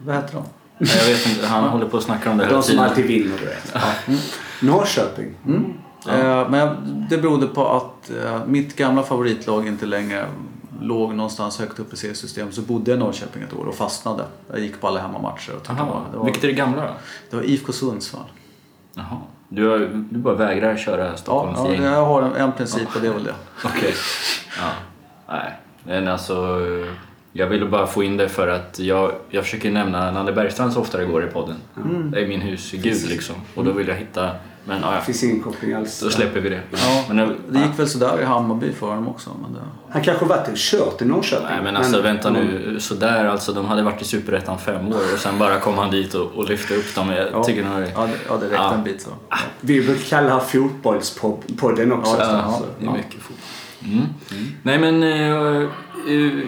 Vad heter de? Nej, jag vet inte. Han håller på att snacka om det hela De som tiden. alltid vinner, du vet. Norrköping. Mm. Eh, men det berodde på att eh, mitt gamla favoritlag inte längre låg någonstans högt upp i seriesystemet. Så bodde jag i Norrköping ett år och fastnade. Jag gick på alla hemmamatcher. Och det, var, Vilket är det gamla då? det var IFK Sundsvall. Jaha. Du, har, du bara vägrar köra Ja, Stockholms ja, jag har en, en princip och det är väl det. Okej. Ja. Nej, men alltså... Jag ville bara få in det för att jag, jag försöker nämna Nanne Bergstrand så ofta det går i podden. Det är min husgud liksom. Och då vill jag hitta... Men ja, ja. finns ingen koppling alls. Då släpper vi det. Ja, Men, det- det gick väl sådär i Hammarby för honom också. Men det, Han kanske varit och kört i Norrköping. Nej men alltså vänta nu, sådär alltså. De hade varit i Superettan fem år och sen bara kom han dit och, och lyfte upp dem. Jag ja, tycker nog det... ja, det, ja, det räckte Ja. en bit så. Ja. Vi brukar kalla det här fotbollspodden också. Ja, Ja, Så, det är mycket fotboll. Mm. Nej men eh,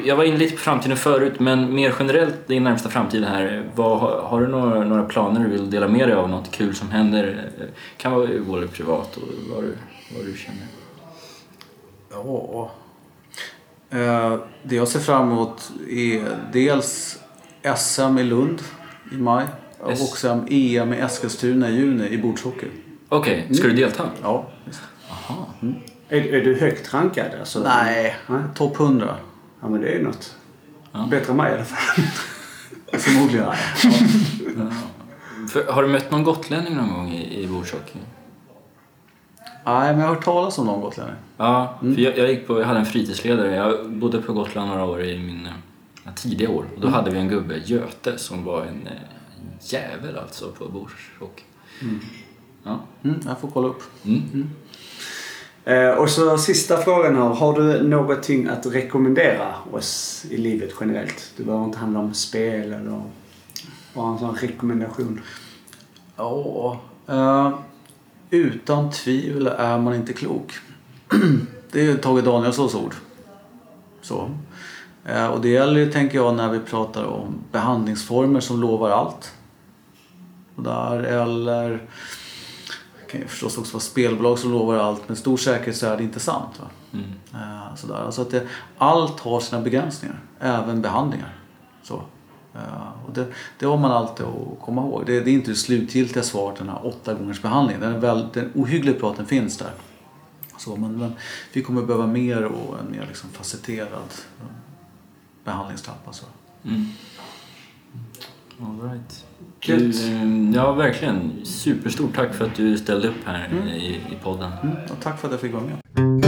jag var inne lite på framtiden förut men mer generellt din närmsta framtid här. Vad, har- du några, några planer du vill dela med dig av? Något kul som händer? Eh, Kan vara både privat och vad du, vad du känner. Ja. Eh, det jag ser fram emot är dels SM i Lund i maj. Och S- sen EM i Eskilstuna i juni i bordshockey. Okej, ska du delta? Ja, visst. Jaha. Är, är du högt rankad? Alltså? Nej, Nej. topp 100. Ja, men det är något. Ja. Bättre än mig i alla fall. Förmodligen. För, har du mött någon gotlänning någon gång i, i bordshockey? Nej, men jag har hört talas om någon gotlänning. Ja, för jag, jag, gick på, jag hade en fritidsledare. Jag bodde på Gotland några år i mina tidiga år. Och då hade vi en gubbe, Göte, som var en, eh, en jävel alltså på bordshockey. Ja. Mm, jag får kolla upp. Eh, och så sista frågan här. Har du någonting att rekommendera oss i livet generellt? Det behöver inte handla om spel eller bara en sån rekommendation. Ja, eh, utan tvivel är man inte klok. Det är Tage Danielssons ord. Så. Eh, och det gäller ju, tänker jag, när vi pratar om behandlingsformer som lovar allt. Och där, eller kan ju förstås också vara spelbolag som lovar allt. Med stor säkerhet så är det inte sant. Va? Mm. Eh, sådär. Alltså att det, allt har sina begränsningar, även behandlingar. Så. Eh, och det, det har man alltid att komma ihåg. Det, det är inte det slutgiltiga svaret, den här åtta gångers behandling. Den är, väl, den är ohyggligt bra att den finns där. Så, men, men vi kommer behöva mer och en mer liksom facetterad eh, behandlingstrappa. Så. Mm. All right. Du, eh, ja, verkligen. Superstort tack för att du ställde upp här i, i podden. Mm, och tack för att jag fick vara med.